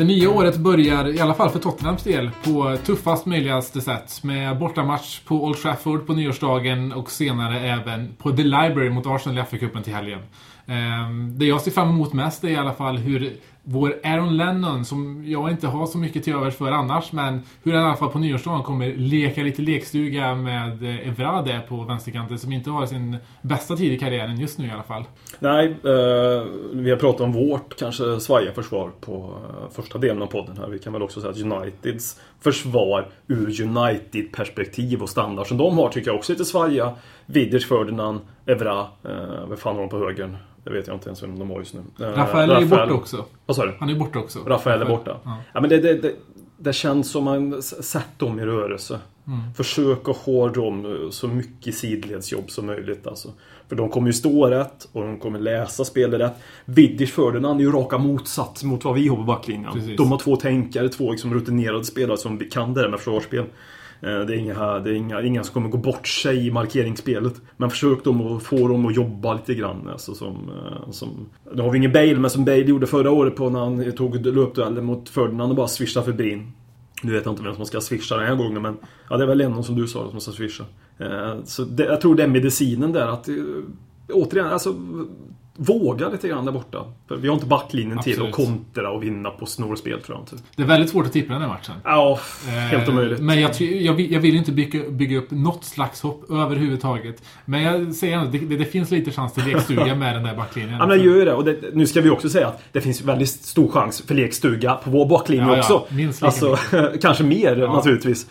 Det nya året börjar, i alla fall för Tottenhams del, på tuffast möjligaste sätt. Med bortamatch på Old Trafford på nyårsdagen och senare även på The Library mot Arsenal i FA-cupen till helgen. Ehm, det jag ser fram emot mest är i alla fall hur vår Aaron Lennon, som jag inte har så mycket till övers för annars, men hur han i alla fall på nyårsdagen kommer leka lite lekstuga med eh, Evrade Evra där på vänsterkanten, som inte har sin bästa tid i karriären just nu i alla fall. Nej, eh, vi har pratat om vårt kanske svajiga försvar på eh, första delen av podden här. Vi kan väl också säga att Uniteds försvar ur United-perspektiv och standard som de har tycker jag också är lite svajiga. Vidic, Ferdinand, Evra, eh, vad fan har de på högern? Det vet jag inte ens vem de har just nu. Eh, Rafael är ju borta också. Vad sa du? Han är borta också. Rafael är borta. Ja. Ja, men det, det, det, det känns som man sätter dem i rörelse. Mm. Försök att ha dem så mycket sidledsjobb som möjligt. Alltså. För de kommer ju stå rätt och de kommer läsa spelet rätt. Vidic Ferdinand är ju raka motsats mot vad vi har på backlinjen. Precis. De har två tänkare, två liksom rutinerade spelare som kan det där med försvarsspel. Eh, det är, inga, det är inga, inga som kommer gå bort sig i markeringsspelet. Men försök dem att få dem att jobba lite grann. Alltså som, eh, som, nu har vi ingen Bale, men som Bale gjorde förra året på när han tog löpduellen mot Ferdinand och bara swishade förbi. Nu vet jag inte vem som ska swisha den här gången, men ja, det är väl Lennon som du sa som ska swisha. Eh, så det, jag tror det är medicinen där att återigen, alltså våga lite grann där borta. För vi har inte backlinjen till att Absolut. kontra och vinna på snårspel tror jag inte. Det är väldigt svårt att tippa den här matchen. Ja, helt Eh, omöjligt. Men jag, jag, vill, jag vill inte bygga, bygga upp något slags hopp överhuvudtaget. Men jag säger ändå, det, det, finns lite chans till lekstuga med den där backlinjen. Ja, men det gör ju det. Och det, nu ska vi också säga att det finns väldigt stor chans för lekstuga på vår baklinje Ja, ja. också. Minst lika alltså, [laughs] kanske mer Ja. naturligtvis.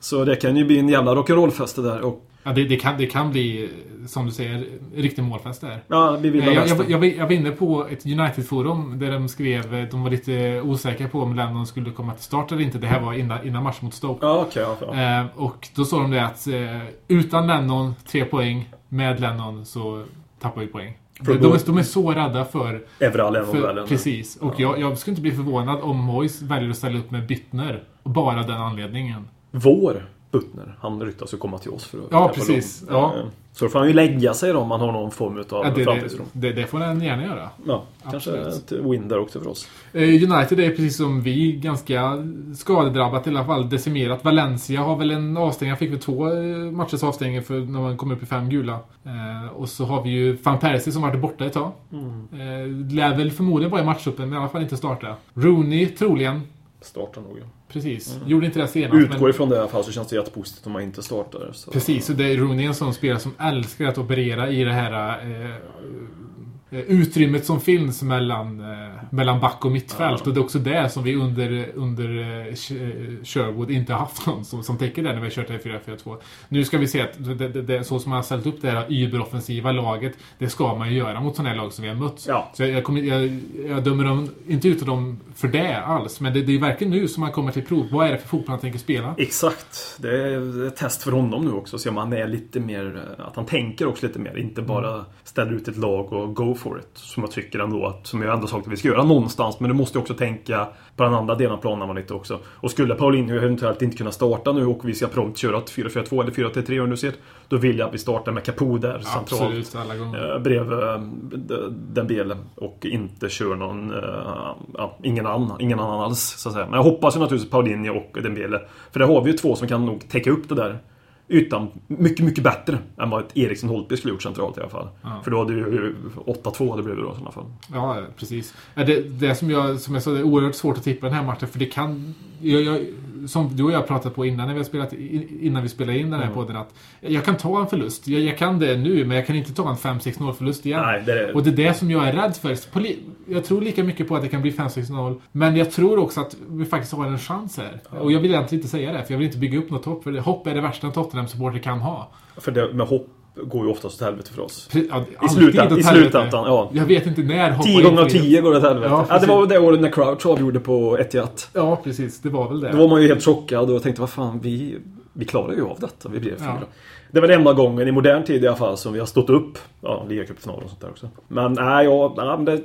Så det kan ju bli en jävla rock'n'roll-fest det där. Och, Ja, det, det, kan, det kan bli, som du säger, riktig målfest där. ja, vi vill Eh, Jag, jag, jag, jag var inne på ett United-forum där de skrev eh, de var lite osäkra på om Lennon skulle komma till start eller inte. Det här var innan, innan matchen mot Stoke. Ja, okej. ja. Eh, och då sa de det att eh, utan Lennon, tre poäng. Med Lennon så tappar vi poäng. De, de, är, de är så rädda för... Evra Lennon precis. Och jag, jag skulle inte bli förvånad om Moyes väljer att ställa upp med Bittner. Bara den anledningen. Vår Butner, han ryktas ju komma till oss för att Ja, precis. Ja. Eh, Så då får han ju lägga sig då om han har någon form av Ja, det, framtidstro. det, det får den gärna göra. Ja, kanske ett win där också för oss. Eh, United är precis som vi ganska skadedrabbat i alla fall, decimerat. Valencia har väl en avstängning, han fick väl två eh, matchers avstängning för när man kom upp i fem gula. Och så har vi ju Van Persie som varit borta ett tag. Eh, lär väl förmodligen vara i matchuppen, men i alla fall inte starta. Rooney troligen, Startar nog. ja. precis. Gjorde inte det senast. Utgår men, ifrån det i alla fall så känns det jättepositivt om man inte startar. Så. Precis, och det är Rooney en sån spelare som älskar att operera i det här eh, utrymmet som finns mellan, eh, mellan back och mittfält. Och det är också det som vi under, under eh, Sh- eh, Sherwood inte haft [laughs] någon som, som täcker det när vi har kört det här 4-4-2. Nu ska vi se att det, det, det, så som man har ställt upp det här überoffensiva laget, det ska man ju göra mot sådana här lag som vi har mött. Ja. Så jag, jag, kommer, jag, jag dömer dem inte ut dem för det alls, men det, det är verkligen nu som man kommer till prov. Vad är det för fotboll han tänker spela? Exakt. Det är ett test för honom nu också. Se om han är lite mer... Att han tänker också lite mer. Inte bara ställer ut ett lag och go for it. Som jag tycker ändå att... Som jag ändå sagt att vi ska göra någonstans. Men du måste också tänka på den andra delen av planen lite också. Och skulle Paulinho eventuellt inte kunna starta nu och vi ska prompt köra ett 4-4-2 eller 4-3-3 om du ser. Då vill jag att vi startar med Capo där centralt. Absolut, alla gånger. eh, bredvid eh, Dembele och inte kör någon, eh, ja, ingen annan, ingen annan alls så att säga. Men jag hoppas ju naturligtvis Paulinho och Dembele. För där har vi ju två som kan nog täcka upp det där. Utan mycket, mycket bättre än vad ett Eriksson Holtby skulle gjort centralt i alla fall. Ja. För då hade ju 8-2 det blev det då i sådana fall. Ja, precis. Det, det som jag, som jag sa, det är oerhört svårt att tippa den här matchen för det kan... Jag, jag, som du och jag pratat på innan, när vi spelat, innan vi spelade in den här podden att jag kan ta en förlust. Jag, jag kan det nu, men jag kan inte ta en 5-6-0 förlust igen. Nej, det är Och det är det som jag är rädd för. Jag tror lika mycket på att det kan bli 5-6-0. Men jag tror också att vi faktiskt har en chans här. Och jag vill egentligen inte säga det, för jag vill inte bygga upp något hopp. För hopp är det värsta en Tottenham-supporter kan ha. För det, med hopp går ju oftast åt helvete för oss. Ja, I åt i slutändan ja. Jag vet inte när hoppar 10 gånger av in fel. 10 går det åt helvete. Ja, Ja, det var väl det året när Crouch avgjorde på 1-1. Ja, precis. Det var väl det. Då var man ju helt chockad och tänkte vad fan, vi, vi klarar ju av detta. Vi blev fyra. Ja. Det var den enda gången i modern tid i alla fall som vi har stått upp. Ja, ligacupfinal och sånt där också. Men nej, men det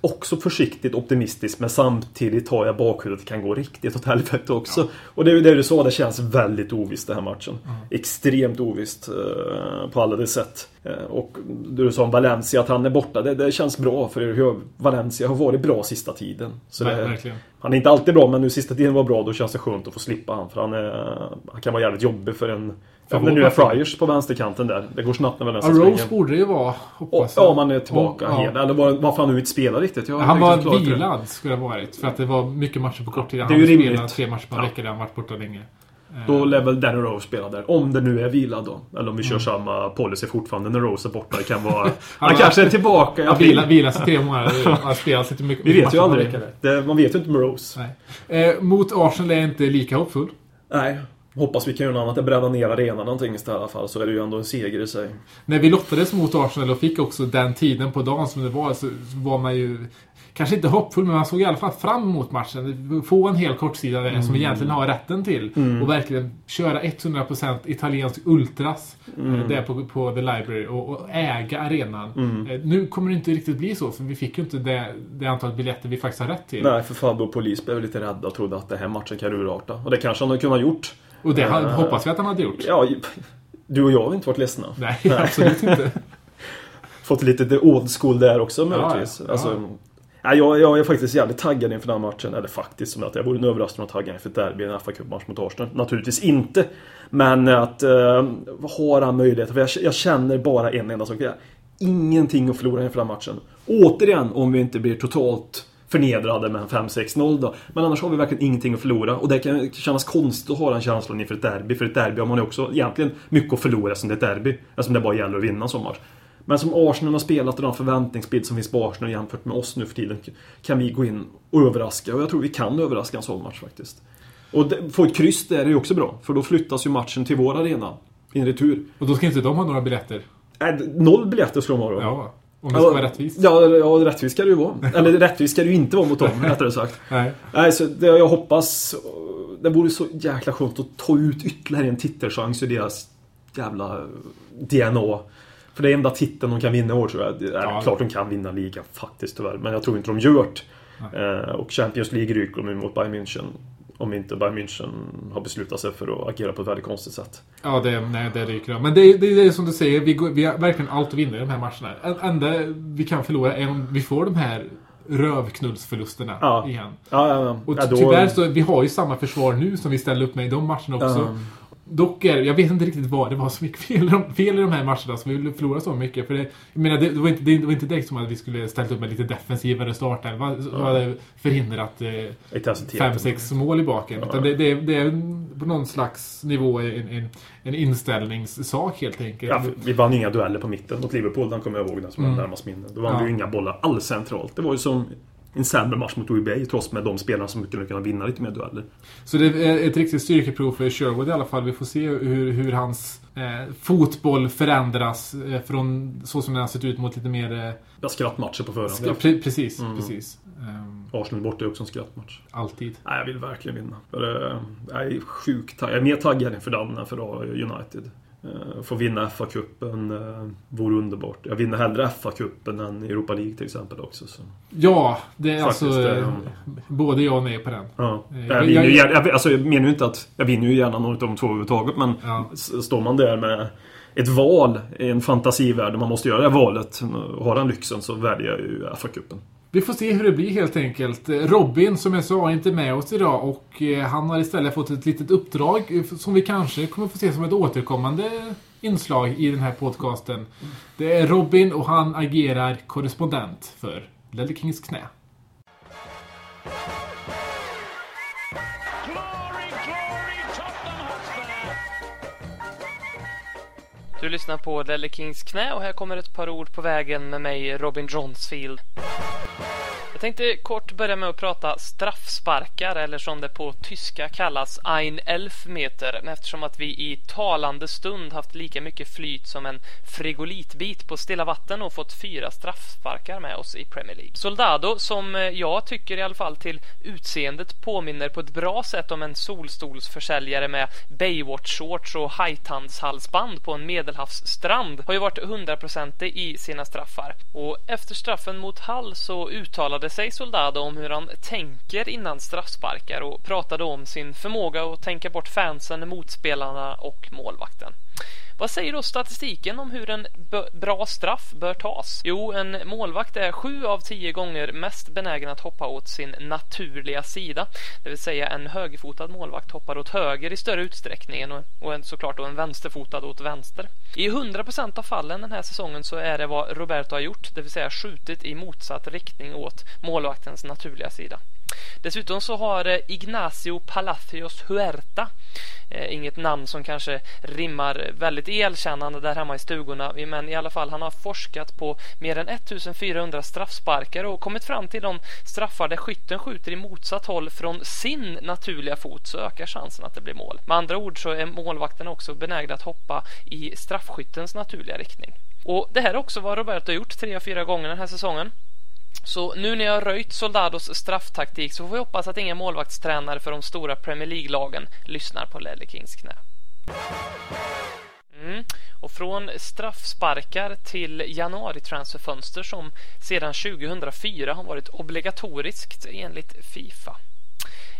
också försiktigt optimistiskt men samtidigt har jag bakhuvudet kan gå riktigt åt helvete också. Och det är ju det du sa, det känns väldigt ovisst den här matchen. Extremt ovisst eh, på alla de sätt. Eh, och du sa om Valencia att han är borta. Det, det känns bra för hur Valencia har varit bra sista tiden. Så Ver- det, han är inte alltid bra men nu sista tiden var bra. Då känns det skönt att få slippa han. För han, är, han kan vara jävligt jobbig för en... Om det nu är. Friars på vänsterkanten där. Det går snabbt när Ja, Valencia Rose borde det ju vara, hoppas jag. ja, man är tillbaka Och- ja. Eller var, varför han nu inte spelar riktigt. Jag har Han inte var för det. vilad skulle det ha varit. För att det var mycket matcher på kort tid. Han Det är ju rimligt. tre matcher på en Ja. vecka där han varit borta länge. Eh, Då lär väl Danny Rose spela där. Om det nu är vilad då. Eller om vi Mm. kör samma policy fortfarande när Rose är borta. Det kan vara... [laughs] han kanske är tillbaka i Han april. vila, vila sig tre månader. [laughs] Han har spelat lite mycket Vi vet ju aldrig. Det, man vet ju inte med Rose. Nej. Eh, mot Arsenal är jag inte lika hoppfull. Nej. Hoppas vi kan göra något annat än bränna ner arenan någonting i alla fall. Så är det ju ändå en seger i sig. När vi lottades mot Arsenal och fick också den tiden på dagen som det var så var man ju Kanske inte hoppfull, men man såg i alla fall fram emot matchen. Få en hel kortsida där som vi egentligen har rätten till. Och verkligen köra 100% italiensk ultras eh, där på, på The Library och, och äga arenan. Eh, Nu kommer det inte riktigt bli så, för vi fick ju inte det, det antal biljetter vi faktiskt har rätt till. Nej, för Fabio och Polis blev lite rädda och trodde att den här matchen kan urarta. Och det kanske han hade kunnat gjort. Och det Eh, hoppas vi att han hade gjort. Ja, du och jag har inte varit ledsna. Nej, [laughs] absolut inte. [laughs] Fått lite old school där också möjligtvis. ja, ja. Alltså, ja, jag, jag är faktiskt jävligt taggad inför den här matchen. Eller faktiskt, som att jag vore överraskad och taggad inför ett derby, en fa match mot Arsenal. Naturligtvis inte. Men att eh, har han möjlighet? För jag, jag känner bara en enda sak. Jag Ingenting att förlora inför den här matchen. Återigen, om vi inte blir totalt förnedrade med en 5-6-0 då. Men annars har vi verkligen ingenting att förlora. Och det kan kännas konstigt att ha den känslan inför ett derby. För ett derby har man ju också egentligen mycket att förlora som det är ett derby. Eftersom det bara gäller att vinna match. Men som Arsenal har spelat och den förväntningsbild som finns på Arsenal jämfört med oss nu för tiden kan vi gå in och överraska. Och jag tror vi kan överraska en sån match faktiskt. Och få ett kryss där är ju också bra. För då flyttas ju matchen till vår arena. I en retur. Och då ska inte de ha några biljetter. Äh, noll biljetter ska de ha då. Ja, om det ska vara rättvist. Ja, ja, rättvist ska det ju vara. Eller rättvist ska det ju inte vara mot dem, rättare sagt. Nej. Nej, så det jag hoppas... Det vore så jäkla skönt att ta ut ytterligare en titelchans ur deras jävla DNA. För det är enda titeln de kan vinna i år tror jag. Det är Ja. klart de kan vinna ligan faktiskt tyvärr. Men jag tror inte de gör det. Eh, och Champions League ryker de mot Bayern München. Om inte Bayern München har beslutat sig för att agera på ett väldigt konstigt sätt. Ja, det, nej, det ryker av. Men det, är- det, det är som du säger, vi, går, vi har verkligen allt att vinna i de här matcherna. En- enda vi kan förlora är om vi får de här rövknullsförlusterna Ja. igen. Ja, ja, ja. Och då- tyvärr så, vi har ju samma försvar nu som vi ställde upp med i de matcherna också. Ja. Dock är jag vet inte riktigt vad det var så mycket fel, fel i de här matcherna som vi förlorade så mycket. För det, jag menar, det, var inte, det var inte direkt som att vi skulle ställt upp med lite defensivare startelva som hade förhindrat eh, fem, sex mål i baken. Utan det, det, det är på någon slags nivå en, en, en inställningssak helt enkelt. Ja, vi vann inga dueller på mitten mot Liverpool, den kommer jag ihåg den som är närmast minne. Då vann Mm. Ja. vi ju inga bollar alls centralt. Det var ju som en sämre match mot Bay trots med de spelarna som skulle kunna vinna lite mer dueller. Så det är ett riktigt styrkeprov för Sherwood i alla fall. Vi får se hur, hur hans eh, fotboll förändras eh, från så som den har sett ut mot lite mer... Eh, Jag skrattmatcher på förhand. ska, pre, precis, precis. Ehm, Arsenal borta är också en skrattmatch. alltid. Nej, jag vill verkligen vinna. Eh, jag är sjukt taggad. Jag är mer taggad inför den än för United. Eh, Få vinna FA-cupen eh, vore underbart. Jag vinner hellre FA-cupen än Europa League till exempel också. Så. Ja, det är Faktiskt, alltså... det- Eh, både jag och nej på den. Ja. Eh, Jag, vinner ju jag- gärna, jag, alltså, jag menar ju inte att jag vinner ju gärna något av de två överhuvudtaget men Ja. står man där med ett val i en fantasivärld man måste göra det valet och har den lyxen så väljer jag ju FA-cupen. Vi får se hur det blir helt enkelt. Robin, som jag sa, är inte med oss idag och eh, han har istället fått ett litet uppdrag eh, som vi kanske kommer få se som ett återkommande inslag i den här podcasten. Det är Robin och han agerar korrespondent för Lelle Kings knä. Du lyssnar på Lelle Kings knä och här kommer ett par ord på vägen med mig Robin Johnsfield. Jag tänkte kort börja med att prata straffsparkar eller som det på tyska kallas ein Elfmeter eftersom att vi i talande stund haft lika mycket flyt som en frigolitbit på stilla vatten och fått fyra straffsparkar med oss i Premier League. Soldado, som jag tycker i alla fall till utseendet påminner på ett bra sätt om en solstolsförsäljare med Baywatch-shorts och hajtandshalsband på en medelhavsstrand har ju varit hundraprocentig i sina straffar. Och efter straffen mot Hull så uttalade sig Soldado om hur han tänker innan straffsparkar och pratade om sin förmåga att tänka bort fansen, motspelarna och målvakten. Vad säger då statistiken om hur en b- bra straff bör tas? Jo, en målvakt är sju av tio gånger mest benägen att hoppa åt sin naturliga sida. Det vill säga en högerfotad målvakt hoppar åt höger i större utsträckning än- och en, såklart då en vänsterfotad åt vänster. I 100% av fallen den här säsongen så är det vad Roberto har gjort, det vill säga skjutit i motsatt riktning åt målvaktens naturliga sida. Dessutom så har eh, Ignacio Palacios Huerta, eh, inget namn som kanske rimmar väldigt elkännande där hemma i stugorna, men i alla fall han har forskat på mer än 1400 straffsparkar och kommit fram till de straffar där skytten skjuter i motsatt håll från sin naturliga fot så ökar chansen att det blir mål. Med andra ord så är målvakten också benägna att hoppa i straffskyttens naturliga riktning. Och det här är också vad Roberto har gjort tre av fyra gånger den här säsongen. Så nu när jag har röjt Soldados strafftaktik så får vi hoppas att inga målvaktstränare för de stora Premier League-lagen lyssnar på Ledley Kings knä. Mm. Och från straffsparkar till januari-transferfönster som sedan 2004 har varit obligatoriskt enligt Fifa.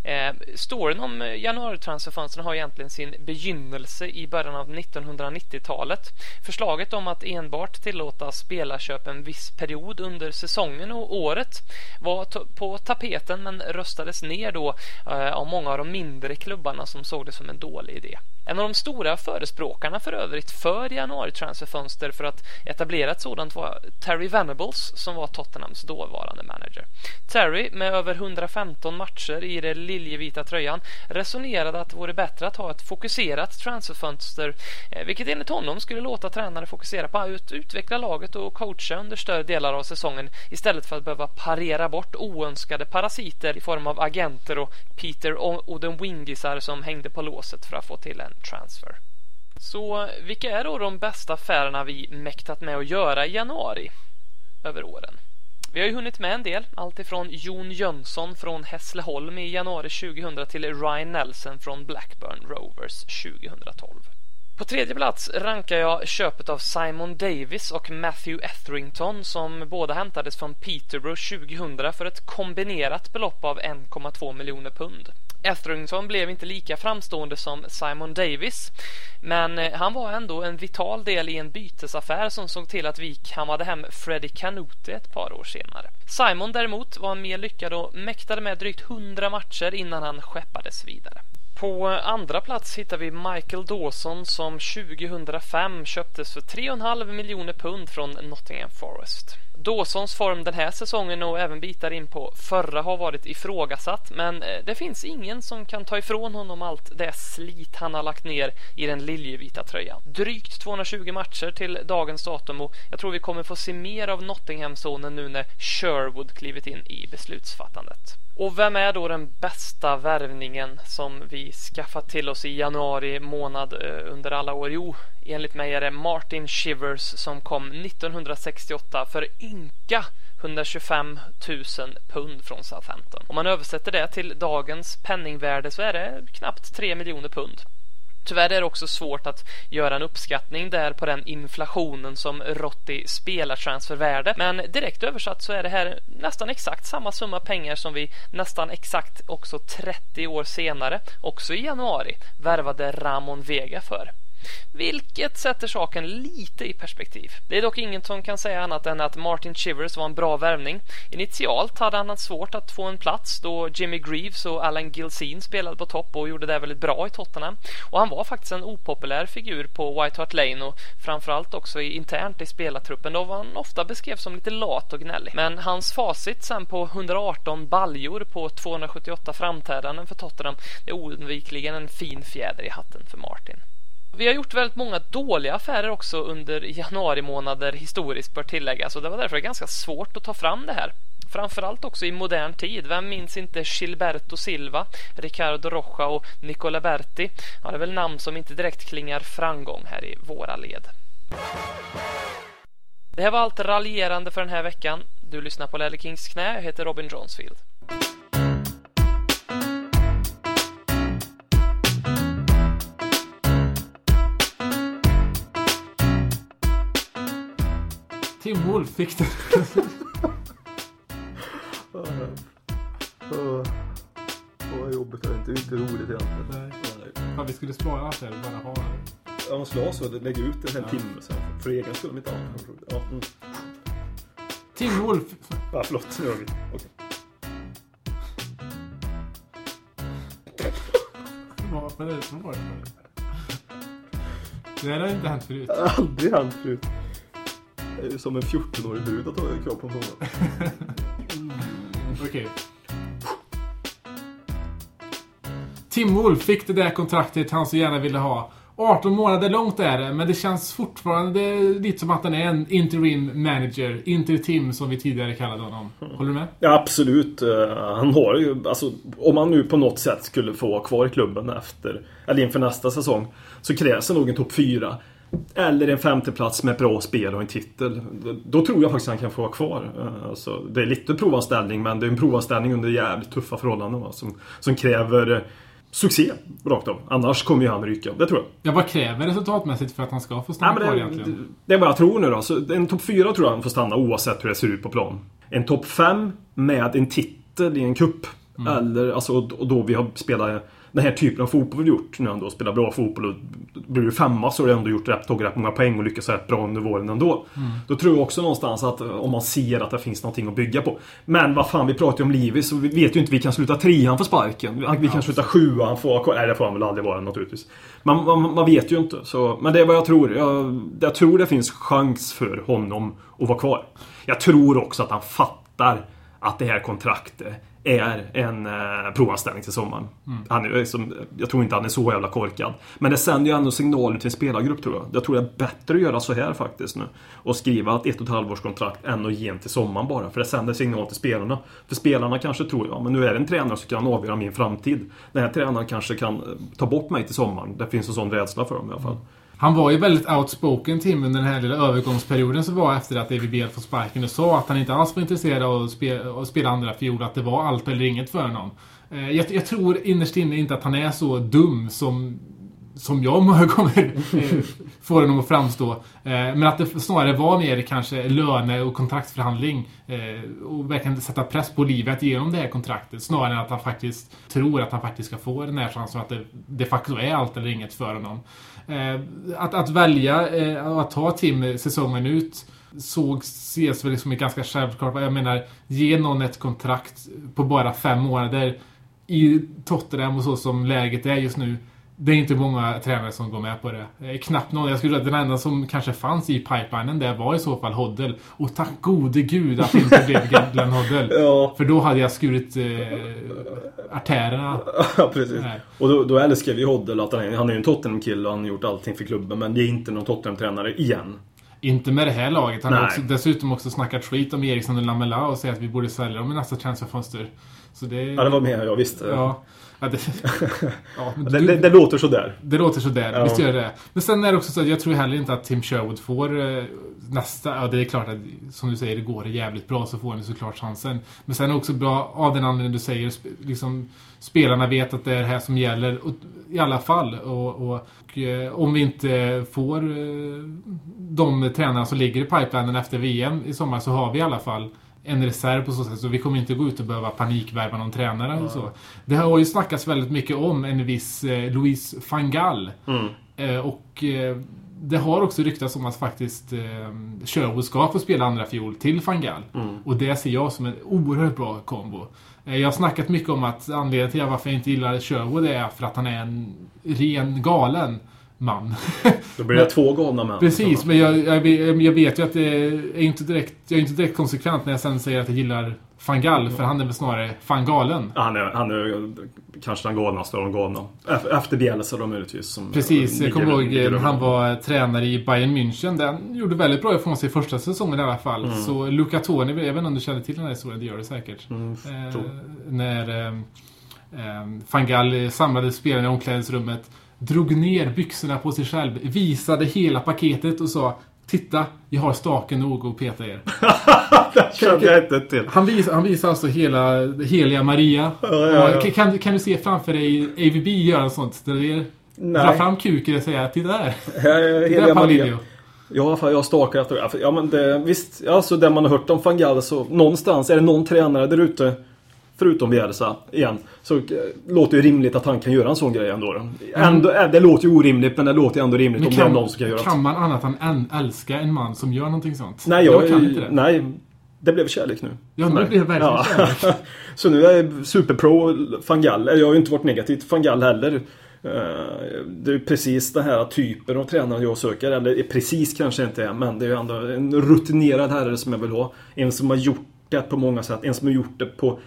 Eh, storyn om eh, januaritransferfönstren har egentligen sin begynnelse i början av 1990-talet. Förslaget om att enbart tillåta spelarköp en viss period under säsongen och året var på tapeten men röstades ner då eh, av många av de mindre klubbarna som såg det som en dålig idé. En av de stora förespråkarna för övrigt för januari-transferfönster för att etablera ett sådant var Terry Venables som var Tottenhams dåvarande manager. Terry, med över 115 matcher i den liljevita tröjan, resonerade att det vore bättre att ha ett fokuserat transferfönster, eh, vilket enligt honom skulle låta tränare fokusera på att utveckla laget och coacha under större delar av säsongen istället för att behöva parera bort oönskade parasiter i form av agenter och Peter Oden-Wingisar som hängde på låset för att få till en transfer. Så vilka är då de bästa affärerna vi mäktat med att göra i januari över åren? Vi har ju hunnit med en del, alltifrån Jon Jönsson från Hässleholm i januari 2000 till Ryan Nelson från Blackburn Rovers 2012. På tredje plats rankar jag köpet av Simon Davis och Matthew Etherington som båda hämtades från Peterborough 2000 för ett kombinerat belopp av 1,2 miljoner pund. Etherington blev inte lika framstående som Simon Davis men eh, han var ändå en vital del i en bytesaffär som såg till att vi kammade hem Freddie Canute ett par år senare. Simon däremot var mer lyckad och mäktade med drygt 100 matcher innan han skeppades vidare. På andra plats hittar vi Michael Dawson som 2005 köptes för 3,5 miljoner pund från Nottingham Forest. Dawsons form den här säsongen och även bitar in på förra har varit ifrågasatt men eh, det finns ingen som kan ta ifrån honom allt det slit han har lagt ner i den liljevita tröjan. Drygt 220 matcher till dagens datum och jag tror vi kommer få se mer av Nottingham-zonen nu när Sherwood klivit in i beslutsfattandet. Och vem är då den bästa värvningen som vi skaffat till oss i januari månad eh, under alla år? Jo, enligt mig är det Martin Shivers som kom 1968 för ynka 125 000 pund från Southampton. Om man översätter det till dagens penningvärde så är det knappt 3 miljoner pund. Tyvärr är det också svårt att göra en uppskattning där på den inflationen som rått i spelartransfervärde. Men direkt översatt så är det här nästan exakt samma summa pengar som vi nästan exakt också 30 år senare, också i januari, värvade Ramon Vega för. Vilket sätter saken lite i perspektiv. Det är dock ingen som kan säga annat än att Martin Chivers var en bra värvning. Initialt hade han haft svårt att få en plats då Jimmy Greaves och Alan Gilsin spelade på topp och gjorde det väldigt bra i Tottenham. Och han var faktiskt en opopulär figur på White Hart Lane och framförallt också internt i spelartruppen då han ofta beskrevs som lite lat och gnällig. Men hans facit sen på 118 baljor på 278 framträdanden för Tottenham är oundvikligen en fin fjäder i hatten för Martin. Vi har gjort väldigt många dåliga affärer också under januari månader historiskt bör tilläggas och det var därför ganska svårt att ta fram det här. Framförallt också i modern tid. Vem minns inte Gilberto Silva, Ricardo Rocha och Nicola Berti? Ja, det är väl namn som inte direkt klingar framgång här i våra led. Det här var allt raljerande för den här veckan. Du lyssnar på Lelle Kings knä. Jag heter Robin Johnsfield. Tim Wolf fick det. Åh, vad jobbigt. Det är inte, inte roligt egentligen. Nej. Fan, vi skulle spara allt det här. Bara ha Jag måste ha så. Lägga ut en hel timme sen. För egen skull, mitt annat. Ja, mm. Tim Wolf. ja, förlåt. Nu gör vi. Okej. Vad är det som var det? Det här har inte hänt förut. Det har aldrig hänt förut. Som en 14-årig brud att ha krav på en sån. [laughs] Okej. Tim Wolf fick det där kontraktet han så gärna ville ha. 18 månader långt är det, men det känns fortfarande lite som att han är en interim manager. Inter-Tim som vi tidigare kallade honom. Håller du med? Ja, absolut. Eh, Han har ju, alltså, om han nu på något sätt skulle få vara kvar i klubben efter, eller inför nästa säsong, så krävs det nog en topp 4. Eller en femteplats med bra spel och en titel. Då tror jag faktiskt han kan få vara kvar. Eh, Alltså, det är lite provanställning, men det är en provanställning under jävligt tuffa förhållanden va, som, som kräver eh, succé rakt av. Annars kommer ju han ryka. Det tror jag. Ja, vad kräver resultatmässigt för att han ska få stanna Nej, kvar det, egentligen? det är vad jag tror nu då. Så en topp 4 tror jag han får stanna oavsett hur det ser ut på plan. En topp 5 med en titel i en kupp Eller alltså, och då vi har spelat den här typen av fotboll vi gjort. Nu ändå spelat bra fotboll och blir du femma så har du ändå gjort rätt, tagit rätt många poäng och lyckats rätt bra under våren ändå. Då tror jag också någonstans att eh, om man ser att det finns någonting att bygga på. Men vad fan, vi pratar ju om Livis och vi vet ju inte, vi kan sluta trean för sparken. Vi kan sluta sjua, han får vara kvar. Nej, det får han väl aldrig vara naturligtvis. Man, man, man vet ju inte. Så, men det är vad jag tror. Jag, jag tror det finns chans för honom att vara kvar. Jag tror också att han fattar att det här kontraktet är en eh, provanställning till sommaren. Han är, som, jag tror inte han är så jävla korkad. Men det sänder ju ändå signaler till en spelargrupp tror jag. Jag tror det är bättre att göra så här faktiskt nu. Och skriva ett ett och ett halvårs kontrakt än att ge en till sommaren bara. För det sänder signal till spelarna. För spelarna kanske tror, ja men nu är det en tränare som kan avgöra min framtid. Den här tränaren kanske kan ta bort mig till sommaren. Det finns en sån rädsla för dem i alla fall. Han var ju väldigt outspoken Tim under den här lilla övergångsperioden som var efter att David Beal fått sparken och sa att han inte alls var intresserad av att spela, att spela andra fiol, att det var allt eller inget för honom. Eh, Jag, jag tror innerst inne inte att han är så dum som som jag många gånger eh, [laughs] får honom att framstå. Eh, Men att det snarare var mer kanske löne och kontraktsförhandling. eh, Och verkligen sätta press på livet genom det här kontraktet. Snarare än att han faktiskt tror att han faktiskt ska få den här chansen. Att det de facto är allt eller inget för honom. Eh, Att, att välja eh, att ta Tim säsongen ut såg, ses väl liksom som ett ganska självklart. Jag menar, ge någon ett kontrakt på bara fem månader i Tottenham och så som läget är just nu. Det är inte många tränare som går med på det. Knappt någon. Jag skulle säga att den enda som kanske fanns i pipelinen där var i så fall Hoddle. Och tack gode gud att det inte blev [laughs] Glenn Hoddle. Ja. För då hade jag skurit eh, artärerna. Ja, precis. Nej. Och då, då älskar vi Hoddle att han är, han är ju en Tottenham-kille och han har gjort allting för klubben. Men det är inte någon Tottenham-tränare igen. Inte med det här laget. Han har också, dessutom också snackat skit om Eriksson och Lamela och säger att vi borde sälja dem i nästa transferfönster. Så det... Ja, det var med, ja visst. Ja. Ja, det, [laughs] ja, men Det, du- det, det låter sådär. Det låter sådär, Ja. visst gör det Men sen är det också så att jag tror heller inte att Tim Sherwood får eh, nästa... Ja, det är klart att som du säger, det går det jävligt bra så får han såklart chansen. Men sen är det också bra av den anledningen du säger, sp- liksom spelarna vet att det är det här som gäller och, i alla fall. Och, och, och eh, om vi inte får eh, de tränarna som ligger i pipelinen efter VM i sommar så har vi i alla fall en reserv på så sätt. Så vi kommer inte gå ut och behöva panikvärva någon tränare och så. Det har ju snackats väldigt mycket om en viss eh, Louise van Gaal. Eh, och eh, det har också ryktats om att faktiskt eh, Sherwood ska få spela andra fiol till van Gaal. Och det ser jag som en oerhört bra kombo. Eh, jag har snackat mycket om att anledningen till varför jag inte gillar Sherwood är för att han är en ren galen man. Då blir det två galna män. Precis, men jag, jag, vet- jag vet ju att det är inte direkt, jag är inte direkt konsekvent när jag sen säger att jag gillar van Gaal, för han är väl snarare fan galen. Han är, han är kanske den galnaste av de galna. Ef- Efter Bielsa då möjligtvis. Som Precis, jag kommer ihåg eh, när han var tränare i Bayern München. Där han gjorde väldigt bra ifrån sig första säsongen i alla fall. Mm. Så Luca Toni, jag vet inte om du känner till den här historien, det gör du säkert. Mm, eh, när eh, eh, van Gaal samlade spelarna i omklädningsrummet, drog ner byxorna på sig själv, visade hela paketet och sa Titta, jag har staken nog att peta er. [laughs] Det kände jag inte till. Han visar, han visar alltså hela heliga Maria. ja, ja. Och Kan, kan du se framför dig AVB göra något sånt? Där det är, Nej. dra fram kuken och säga Titta där! Det Heliga där Maria. Paulinho. Ja, fan, jag stakar efter Ja, men det, visst. Alltså, det man har hört om van Gaal så någonstans är det någon tränare där ute. Förutom Bielsa igen, så eh, låter det rimligt att han kan göra en sån grej ändå. då. ändå eh, det låter ju orimligt, men det låter ju ändå rimligt Men om det är kan, någon som kan göra kan det. man annat än älska en man som gör någonting sånt? Nej, jag, kan inte det. nej, det blev kärlek nu. Ja, det blev verkligen kärlek. [laughs] så nu är jag superpro van Gaal. Jag har ju inte varit negativ till van Gaal heller. Eh, Det är precis den här typen av tränare jag söker. Eller precis kanske inte är, men det är ju ändå en rutinerad herre som jag vill ha. En som har gjort det på många sätt. En som har gjort det på,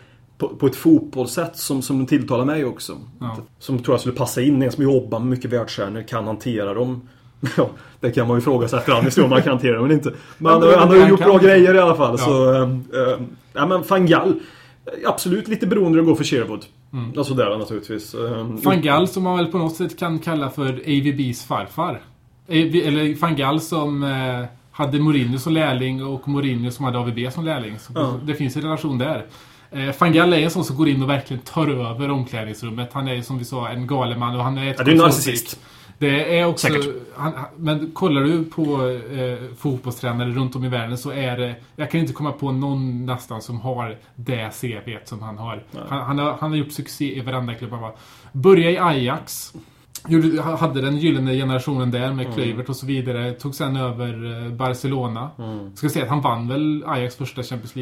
på, på ett fotbollssätt som, som tilltalar mig också. Ja. Som tror jag skulle passa in. En som jobbar med mycket världsstjärnor, kan hantera dem. [laughs] Ja, det kan man ju ifrågasätta Anis om man kan hantera dem eller inte. Men han, han har ju gjort bra grejer i alla fall. Ja. Så, ähm, ähm, ja men van Gaal. Absolut lite beroende det går för Sherwood. Mm. Alltså där naturligtvis. Ähm, Van Gaal som man väl på något sätt kan kalla för AVBs farfar. Eller Van Gaal som eh, hade Mourinho som lärling och Mourinho som hade AVB som lärling. Ja. Det finns en relation där. Eh, Van Gaal är en sån som går in och verkligen tar över omklädningsrummet. Han är som vi sa en galen man och han är ett Ja, det är narcissist. Det är också... Han, men kollar du på eh, fotbollstränare runt om i världen så är det... Jag kan inte komma på någon nästan som har det CV som han har. Han, han, har. han har gjort succé i varenda klubb han var. Börja i Ajax. Gjorde, hade den gyllene generationen där Mm. med Kluivert och så vidare. Tog sen över eh, Barcelona. Mm. Ska säga att han vann väl Ajax första Champions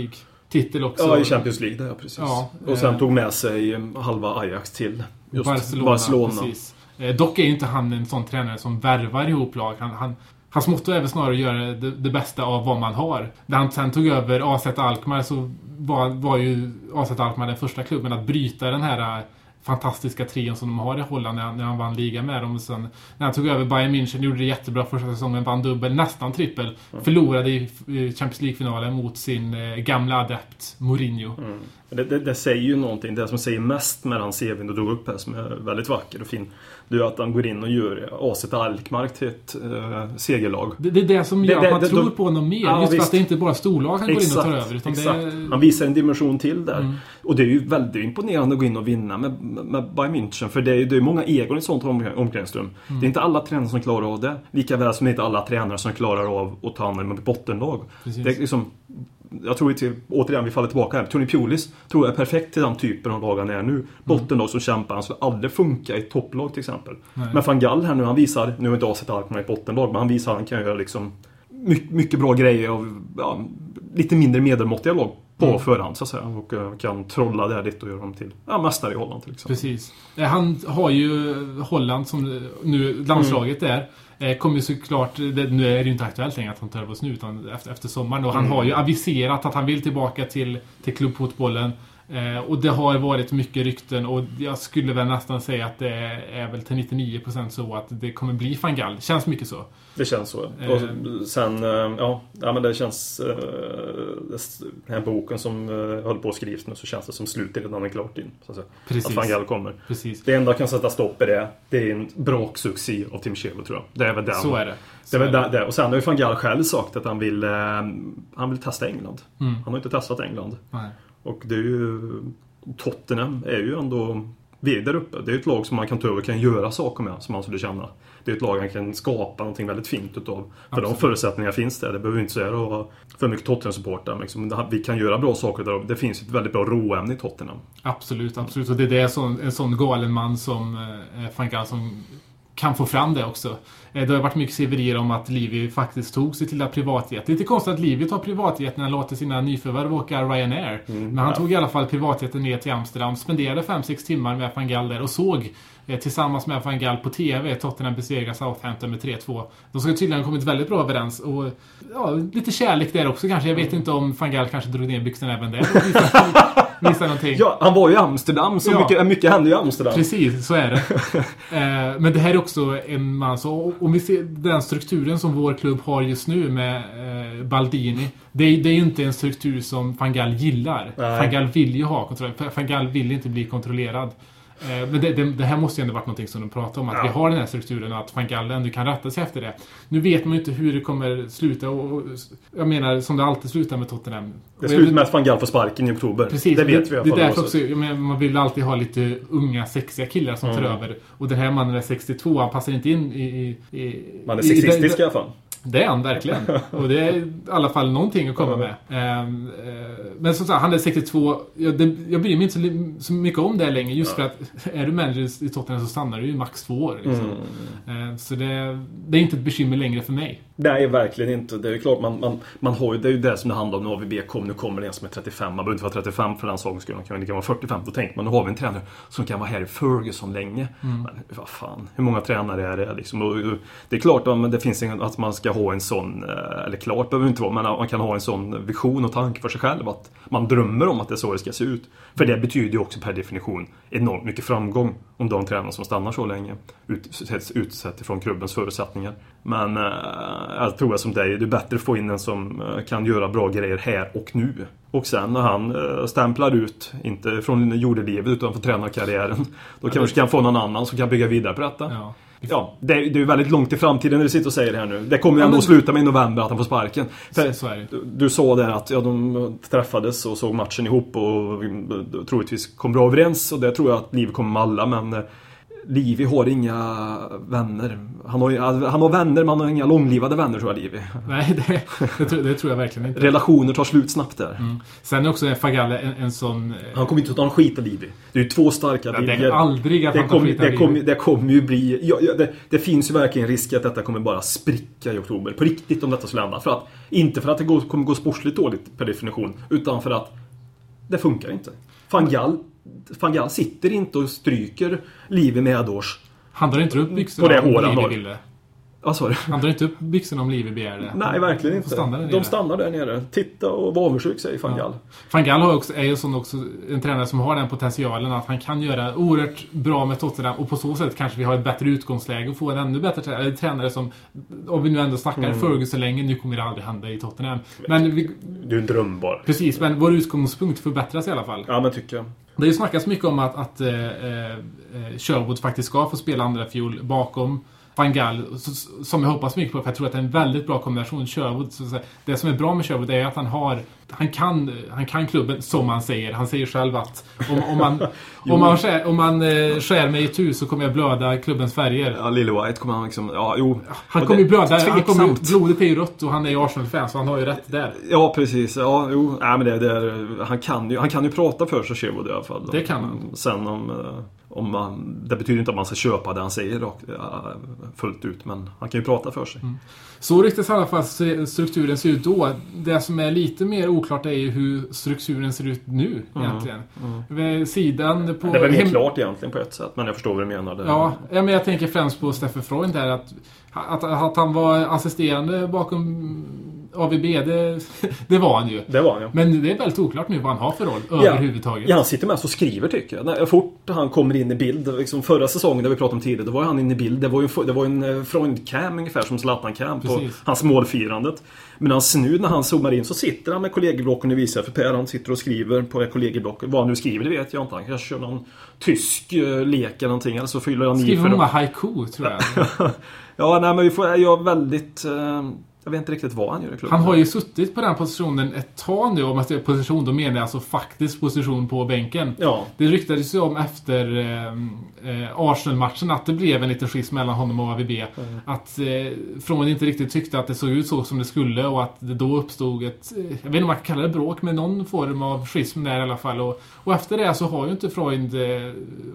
League-titel också. Ja, i Champions League där precis. Ja, och sen eh, tog med sig halva Ajax till just Barcelona. Barcelona. Precis. Eh, dock är ju inte han en sån tränare som värvar ihop lag. Han, han, hans motto är väl snarare att göra det, det bästa av vad man har. När han sen tog över AZ Alkmaar så var, var ju AZ Alkmaar den första klubben att bryta den här eh, fantastiska trion som de har i Holland när han, när han vann liga med dem. Och Sen, när han tog över Bayern München gjorde det jättebra första säsongen, vann dubbel, nästan trippel. Förlorade i i Champions League-finalen mot sin eh, gamla adept Mourinho. Mm. Det, det, det säger ju någonting. Det som säger mest med den CVn du drog upp här som är väldigt vacker och fin. Det är att han går in och gör AZ Alkmaar till ett eh, segerlag. Det, det är det som Det- gör att det- man det- tror de- på honom mer. Ja, just för visst. att det inte bara är storlag han går in och tar över. Utan exakt. Är, Han visar en dimension till där. Mm. Och det är ju väldigt imponerande att gå in och vinna med, med Bayern München. För det är ju är många egon i sånt om- omklädningsrum. Mm. Det är inte alla tränare som klarar av det. Lika väl som det är inte alla tränare som klarar av att ta hand om ett bottenlag. Precis. Det är liksom, jag tror till, återigen, vi faller tillbaka här. Tony Pulis tror jag är perfekt till den typen av lag han är nu. Bottenlag som kämpar. Han skulle aldrig funka i ett topplag till exempel. Nej. Men van Gaal här nu, han visar, nu har inte AZ Alkmaar ett bottenlag, men han visar att han kan göra liksom mycket, mycket bra grejer av ja, lite mindre medelmåttiga lag på Mm. förhand så att säga. Och eh, kan trolla det här lite och göra dem till ja, mästare i Holland till exempel. Precis. Eh, Han har ju Holland som nu landslaget Mm. är. Eh, Kommer ju såklart, det, nu är det ju inte aktuellt längre att han tar över oss nu utan efter, efter sommaren. Och han Mm. har ju aviserat att han vill tillbaka till, till klubbfotbollen. Eh, och det har varit mycket rykten och jag skulle väl nästan säga att det är väl till 99% så att det kommer bli van Gaal. Känns mycket så. Det känns så. Eh. Och sen, eh, ja, ja men det känns... eh, Den här boken som eh, håller på att skrivas nu så känns det som slutet redan är klart in. Så att. Precis. att van Gaal kommer. Precis. Det enda som kan sätta stopp i det, det är en braksuccé av Tim Sherwood tror jag. Det är väl det. Så är det. Det Så är väl det. det. Och sen har ju van Gaal själv sagt att han vill, eh, han vill testa England. Mm. Han har inte testat England. Nej. Och det är ju... Tottenham är ju ändå... Vi är där uppe. Det är ett lag som man kan ta över och kan göra saker med, som man skulle känna. Det är ett lag han kan skapa någonting väldigt fint utav. För de Absolut. förutsättningarna finns där. Det behöver inte säga att vara för mycket Tottenham-supportrar. Liksom. Vi kan göra bra saker där. Det finns ett väldigt bra råämne i Tottenham. Absolut, absolut. Och det är det som, en sån galen man som eh, van Gaal som kan få fram det också. Eh, det har varit mycket skriverier om att Livi faktiskt tog sig till det privatjet. Lite konstigt att Livi tar privatjet när han låter sina nyförvärv åka Ryanair. Men han ja. tog i alla fall privatjeten ner till Amsterdam, spenderade 5-6 timmar med van Gaal där och såg tillsammans med van Gaal på TV Tottenham besegra Southampton med 3-2. De ska tydligen ha kommit väldigt bra överens och ja, lite kärlek där också kanske. Jag vet inte om van Gaal kanske drog ner byxorna även där. Missade [laughs] någonting. Ja, han var ju i Amsterdam. Så Ja. mycket, mycket hände ju i Amsterdam. Precis, så är det. [laughs] eh, men det här är också en man så om vi ser den strukturen som vår klubb har just nu med eh, Baldini. Det är, det är ju inte en struktur som van Gaal gillar. Nej. Van Gaal vill ju ha kontroll. Van Gaal vill inte bli kontrollerad. Eh, men det, det, det här måste ju ändå varit någonting som de pratar om. Att Ja. vi har den här strukturen och att van Gaal ändå kan rätta sig efter det. Nu vet man ju inte hur det kommer sluta. Och, och, jag menar, som det alltid slutar med Tottenham. Det slutar med att van Gaal får sparken i oktober. Precis, det vet vi i det, alla fall. därför också, jag menar, man vill alltid ha lite unga, sexiga killar som tar Mm. över. Och den här mannen är 62, han passar inte in i... i, i Man är i- sexistisk i i, alla fall. Det är han verkligen. Och det är i alla fall någonting att komma med. Ehm, eh, men som sagt, han är 62. Jag, det, jag bryr mig inte så, mycket om det längre. Just för att är du manager i Tottenham så stannar du ju max två år. Liksom. Ehm, så det, det är inte ett bekymmer längre för mig. Nej, verkligen inte. Det är klart, man, man, man har ju, det är ju det som det handlar om när AVB kom. Nu kommer det en som är 35. Man behöver inte vara 35 för den sakens skull. Man kan, det kan vara 45. Då tänker man, nu har vi en tränare som kan vara här i Ferguson länge. Men vad fan, hur många tränare är det liksom? Och, och, det är klart att det finns en, att man ska ha en sån, eh, eller klart behöver det inte vara, men man kan ha en sån vision och tanke för sig själv. Att man drömmer om att det är så det ska se ut. För det betyder ju också per definition enormt mycket framgång om de tränare som stannar så länge utsätts utsett ifrån klubbens förutsättningar. Men eh, jag tror jag som dig, det är bättre att få in en som eh, kan göra bra grejer här och nu. Och sen när han eh, stämplar ut, inte från jordelivet utan från tränarkarriären, då kanske kan få någon annan som kan bygga vidare på detta. Ja. Ja, det är, det är ju väldigt långt i framtiden när du sitter och säger det här nu. Det kommer ju Ja, ändå men- att sluta med i november att han får sparken. Så det. du, du sa där att ja, de träffades och såg matchen ihop och troligtvis kom bra överens och det tror jag att Liv kommer med alla men eh, Livi har inga vänner. Han har, ju- han har vänner men han har inga långlivade vänner tror jag Livi. Nej, det, det, tror, det tror jag verkligen inte. Relationer tar slut snabbt där. Sen är också Fagalle en, en sån... eh, Han kommer inte att ta en skit av Livi. Det är ju två starka Ja, det är aldrig att det han tar kommer, skit det, Livi. det kommer ju bli... Ja, ja, det, det finns ju verkligen risk att detta kommer bara spricka i oktober. På riktigt om detta skulle hända. För att, inte för att det går, kommer gå sportsligt dåligt per definition. Utan för att det funkar inte. Van Gaal, Van Gaal sitter inte och stryker Livi medårs. Han drar inte upp byxorna På det om Livi ville. Vad sa du? Han drar inte upp byxorna om Livi begär det. Nej, verkligen inte. Får stanna där De stannar där nere. Titta och var avundsjuk, säger Van Gaal. Van Gaal har också, är ju sån också en tränare som har den potentialen att han kan göra oerhört bra med Tottenham och på så sätt kanske vi har ett bättre utgångsläge och få en ännu bättre tränare. Eller tränare som, om vi nu ändå snackar Mm. Ferguson länge, nu kommer det aldrig hända i Tottenham. Men vi, Det är en dröm bara. precis, men vår utgångspunkt förbättras i alla fall. Ja, men tycker jag. Det har ju snackats mycket om att, att eh, eh Sherwood faktiskt ska få spela andra fiol bakom Van Gaal, som jag hoppas mycket på, för jag tror att det är en väldigt bra kombination. Sherwood, så att säga. Det som är bra med Sherwood är att han har... Han kan, han kan klubben, som han säger. Han säger själv att om, om man, [laughs] om man, skär, om man eh, skär mig i tu så kommer jag blöda klubbens färger. Ja, Lille White kommer han liksom... Ja, jo. Han Och kommer ju blöda. Han kommer, blodet är ju rött och han är ju Arsenal-fan, så han har ju rätt där. Ja, precis. Ja, jo. Nej, men det, det är, han, kan ju, han kan ju prata för sig, Sherwood i alla fall. Det kan han. Sen om... eh, om man, det betyder inte att man ska köpa det han säger rakt, ja, fullt ut, men han kan ju prata för sig. Så riktigt i alla fall strukturen ser ut då. Det som är lite mer oklart är ju hur strukturen ser ut nu egentligen. Vid Sidan på... Det är väl helt hem- klart egentligen på ett sätt, men jag förstår vad du menar. Ja, men jag tänker främst på Steffe Freund där. Att, att, att han var assisterande bakom AVB, det, det var han ju. Det var han ja. Men det är väldigt oklart nu vad han har för roll Ja. överhuvudtaget. Ja, han sitter mest och skriver tycker jag. När fort han kommer in i bild. Liksom förra säsongen, där vi pratade om tidigare, då var han inne i bild. Det var ju, det var en eh, Freund-cam ungefär som Zlatan-cam på hans målfirandet. Men nu när han zoomar in så sitter han med kollegieblocken, nu visar för Per, han sitter och skriver på det kollegieblocket. Vad han nu skriver, det vet jag inte. Han kanske kör någon tysk eh, lek eller någonting. Eller så fyller han i Skriver för många haiku, tror jag. [laughs] Ja, nej men vi får, jag är väldigt... Eh, jag vet inte riktigt vad han gör i klubben. Han har ju suttit på den positionen ett tag nu. Om man säger position, då menar jag alltså faktisk position på bänken. Ja. Det ryktades ju om efter eh, eh, Arsenal-matchen att det blev en liten schism mellan honom och AVB. Att eh, Från inte riktigt tyckte att det såg ut så som det skulle och att det då uppstod ett, eh, jag vet inte om man kan kalla det bråk, men någon form av schism där i alla fall. Och, och efter det så har ju inte Freund eh,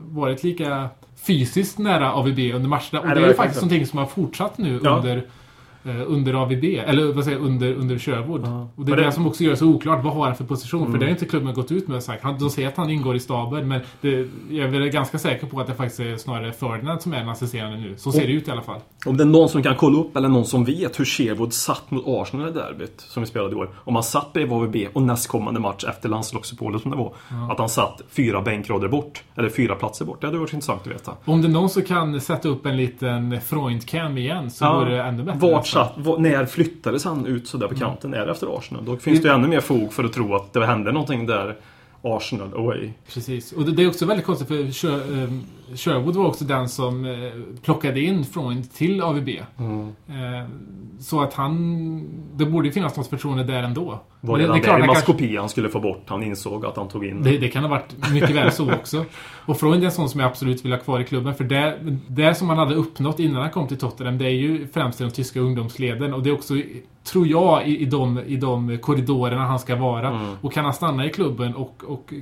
varit lika fysiskt nära AVB under matcherna. Och det det, är ju faktiskt någonting som har fortsatt nu Ja. under under AVB, eller vad säger jag, under, under Sherwood. Och det är det- det som också gör det så oklart. Vad har han för position? För det har inte klubben gått ut med och sagt. Han, de säger att han ingår i staben, men det, jag är väl ganska säker på att det faktiskt är snarare Ferdinand som är den assisterande nu. Så ser det ut i alla fall. Om det är någon som kan kolla upp eller någon som vet hur Sherwood satt mot Arsenal i derbyt som vi spelade i år. Om han satt bredvid AVB och nästkommande match efter landslagsuppehållet som det var. Att han satt fyra bänkrader bort. Eller fyra platser bort. Det hade varit intressant att veta. Om det är någon som kan sätta upp en liten Freund-cam igen så vore det ännu bättre. Vart. Satt, när flyttades han ut sådär på kanten? Är det efter Arsenal? Då finns det ju ännu mer fog för att tro att det hände någonting där. Arsenal away. Precis. Och det, är också väldigt konstigt för eh, Sherwood var också den som eh, plockade in Freund till AVB. Eh, så att han... Det borde ju finnas något förtroende där ändå. Var det- redan det där i han kanske- han skulle få bort. Han insåg att han tog in Det, det kan ha varit mycket väl så också. Och Freund är en sån som jag absolut vill ha kvar i klubben. För det, det som han hade uppnått innan han kom till Tottenham, det är ju främst i de tyska ungdomsleden. Och det är också, tror jag, i, i, de, i de korridorerna han ska vara. Mm. Och kan han stanna i klubben och, och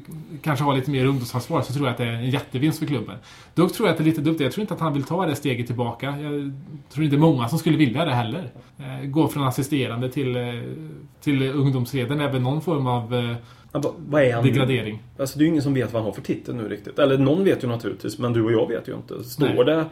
kanske ha lite mer ungdomsansvar så tror jag att det är en jättevinst för klubben. Dock tror jag att det är lite dumt. Jag tror inte att han vill ta det steget tillbaka. Jag tror inte många som skulle vilja det heller. Eh, gå från assisterande till, eh, till ungdomsleden. Även någon form av eh, vad- är han? degradering. Alltså det är ju ingen som vet vad han har för titel nu riktigt. Eller någon vet ju naturligtvis, men du och jag vet ju inte. Står Nej. det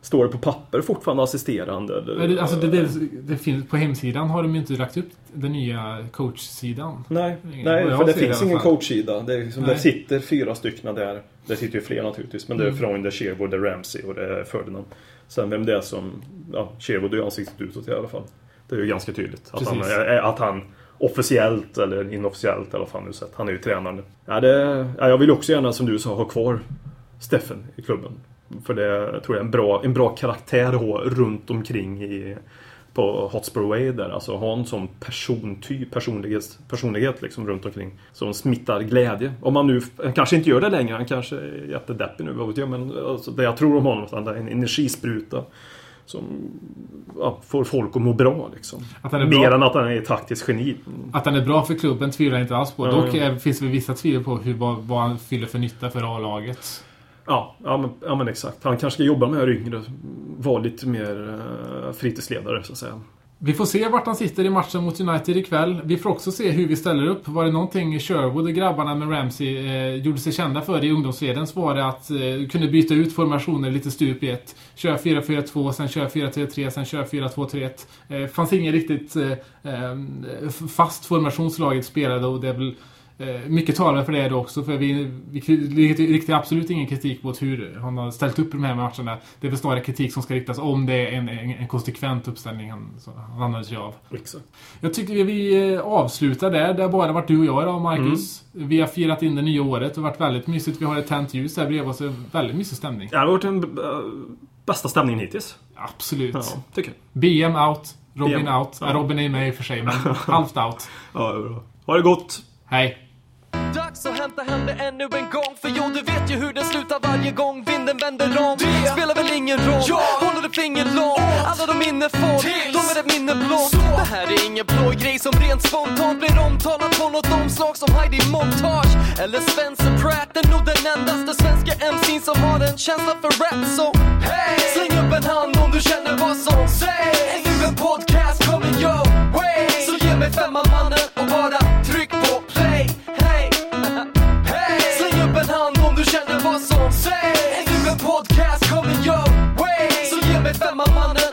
Står det på papper fortfarande assisterande? Eller? Alltså det, det, det finns, på hemsidan har de ju inte lagt upp den nya coachsidan. Nej, Ingen- nej för det finns ingen coachsida. Det, är liksom, det sitter fyra stycken där. Det sitter ju fler naturligtvis, men det är Mm. från det är Sherwood, det är Ramsey och det är Ferdinand. Sen vem det är som... Ja, Sherwood är ju ansiktet utåt i alla fall. Det är ju ganska tydligt. Att han, Precis. är- att han officiellt eller inofficiellt eller vad fan nu sett. Han är ju tränare. Ja, det, ja, jag vill också gärna som du sa ha kvar Steffen i klubben. För det jag tror jag är en bra, en bra karaktär att ha runt omkring i, på Hotspur Way där. Alltså ha en sån persontyp, personlighet, personlighet liksom runt omkring. Som smittar glädje. Om man nu, han kanske inte gör det längre, han kanske är jättedeppig nu, vad vet jag. Men alltså, det jag tror om honom är att han är en energispruta. Som ja, får folk att må bra liksom. Att han är Mer bra. än att han är ett taktiskt geni. Att han är bra för klubben tvivlar jag inte alls på. Ja, Dock är, finns det vissa tvivel på hur, vad, vad han fyller för nytta för A-laget. Ja, ja, men, ja men exakt. Han kanske ska jobba med yngre. Vara lite mer uh, fritidsledare så att säga. Vi får se vart han sitter i matchen mot United ikväll. Vi får också se hur vi ställer upp. Var det någonting Sherwood och grabbarna med Ramsey eh, gjorde sig kända för i ungdomsleden så var det att eh, kunde byta ut formationer lite stup i ett. Köra 4-4-2, sen köra 4-3-3, sen köra 4-2-3-1. Eh, fanns ingen riktigt eh, eh fast formationslaget spelade och det är väl mycket talar för det då också, för vi, vi riktar absolut ingen kritik mot hur han har ställt upp i de här matcherna. Det är väl snarare kritik som ska riktas om det är en, en, en konsekvent uppställning han, han använder sig av. Exakt. Jag tycker vi eh, avslutar där. Det har bara varit du och jag idag, Marcus. Mm. Vi har firat in det nya året. Det har varit väldigt mysigt. Vi har ett tänt ljus här bredvid oss. Väldigt mysig stämning. Det har varit den äh, bästa stämningen hittills. Absolut. Ja, tycker jag. BM out. Robin BM. out. Ja. Robin är med i och för sig, men [laughs] halvt out. Ja, bra. Ha det gott! Hej. Så hämta hem det ännu en gång För jo, du vet ju hur det slutar varje gång vinden vänder om. Det spelar väl ingen roll. Ja. Håller du fingret långt Alla de minne får, de är ett minne blått. Det här är ingen blå grej som rent spontant blir omtalat på något omslag som Heidi Montage Eller Spencer Pratt. Är nog den endaste svenska MC'n som har en känsla för rap Så hey! släng upp en hand om du känner vad som sägs Ännu en podcast kommer your way Så ge mig femman mannen. som sägs. Nu en podcast coming your way. Så ge mig femma mannen.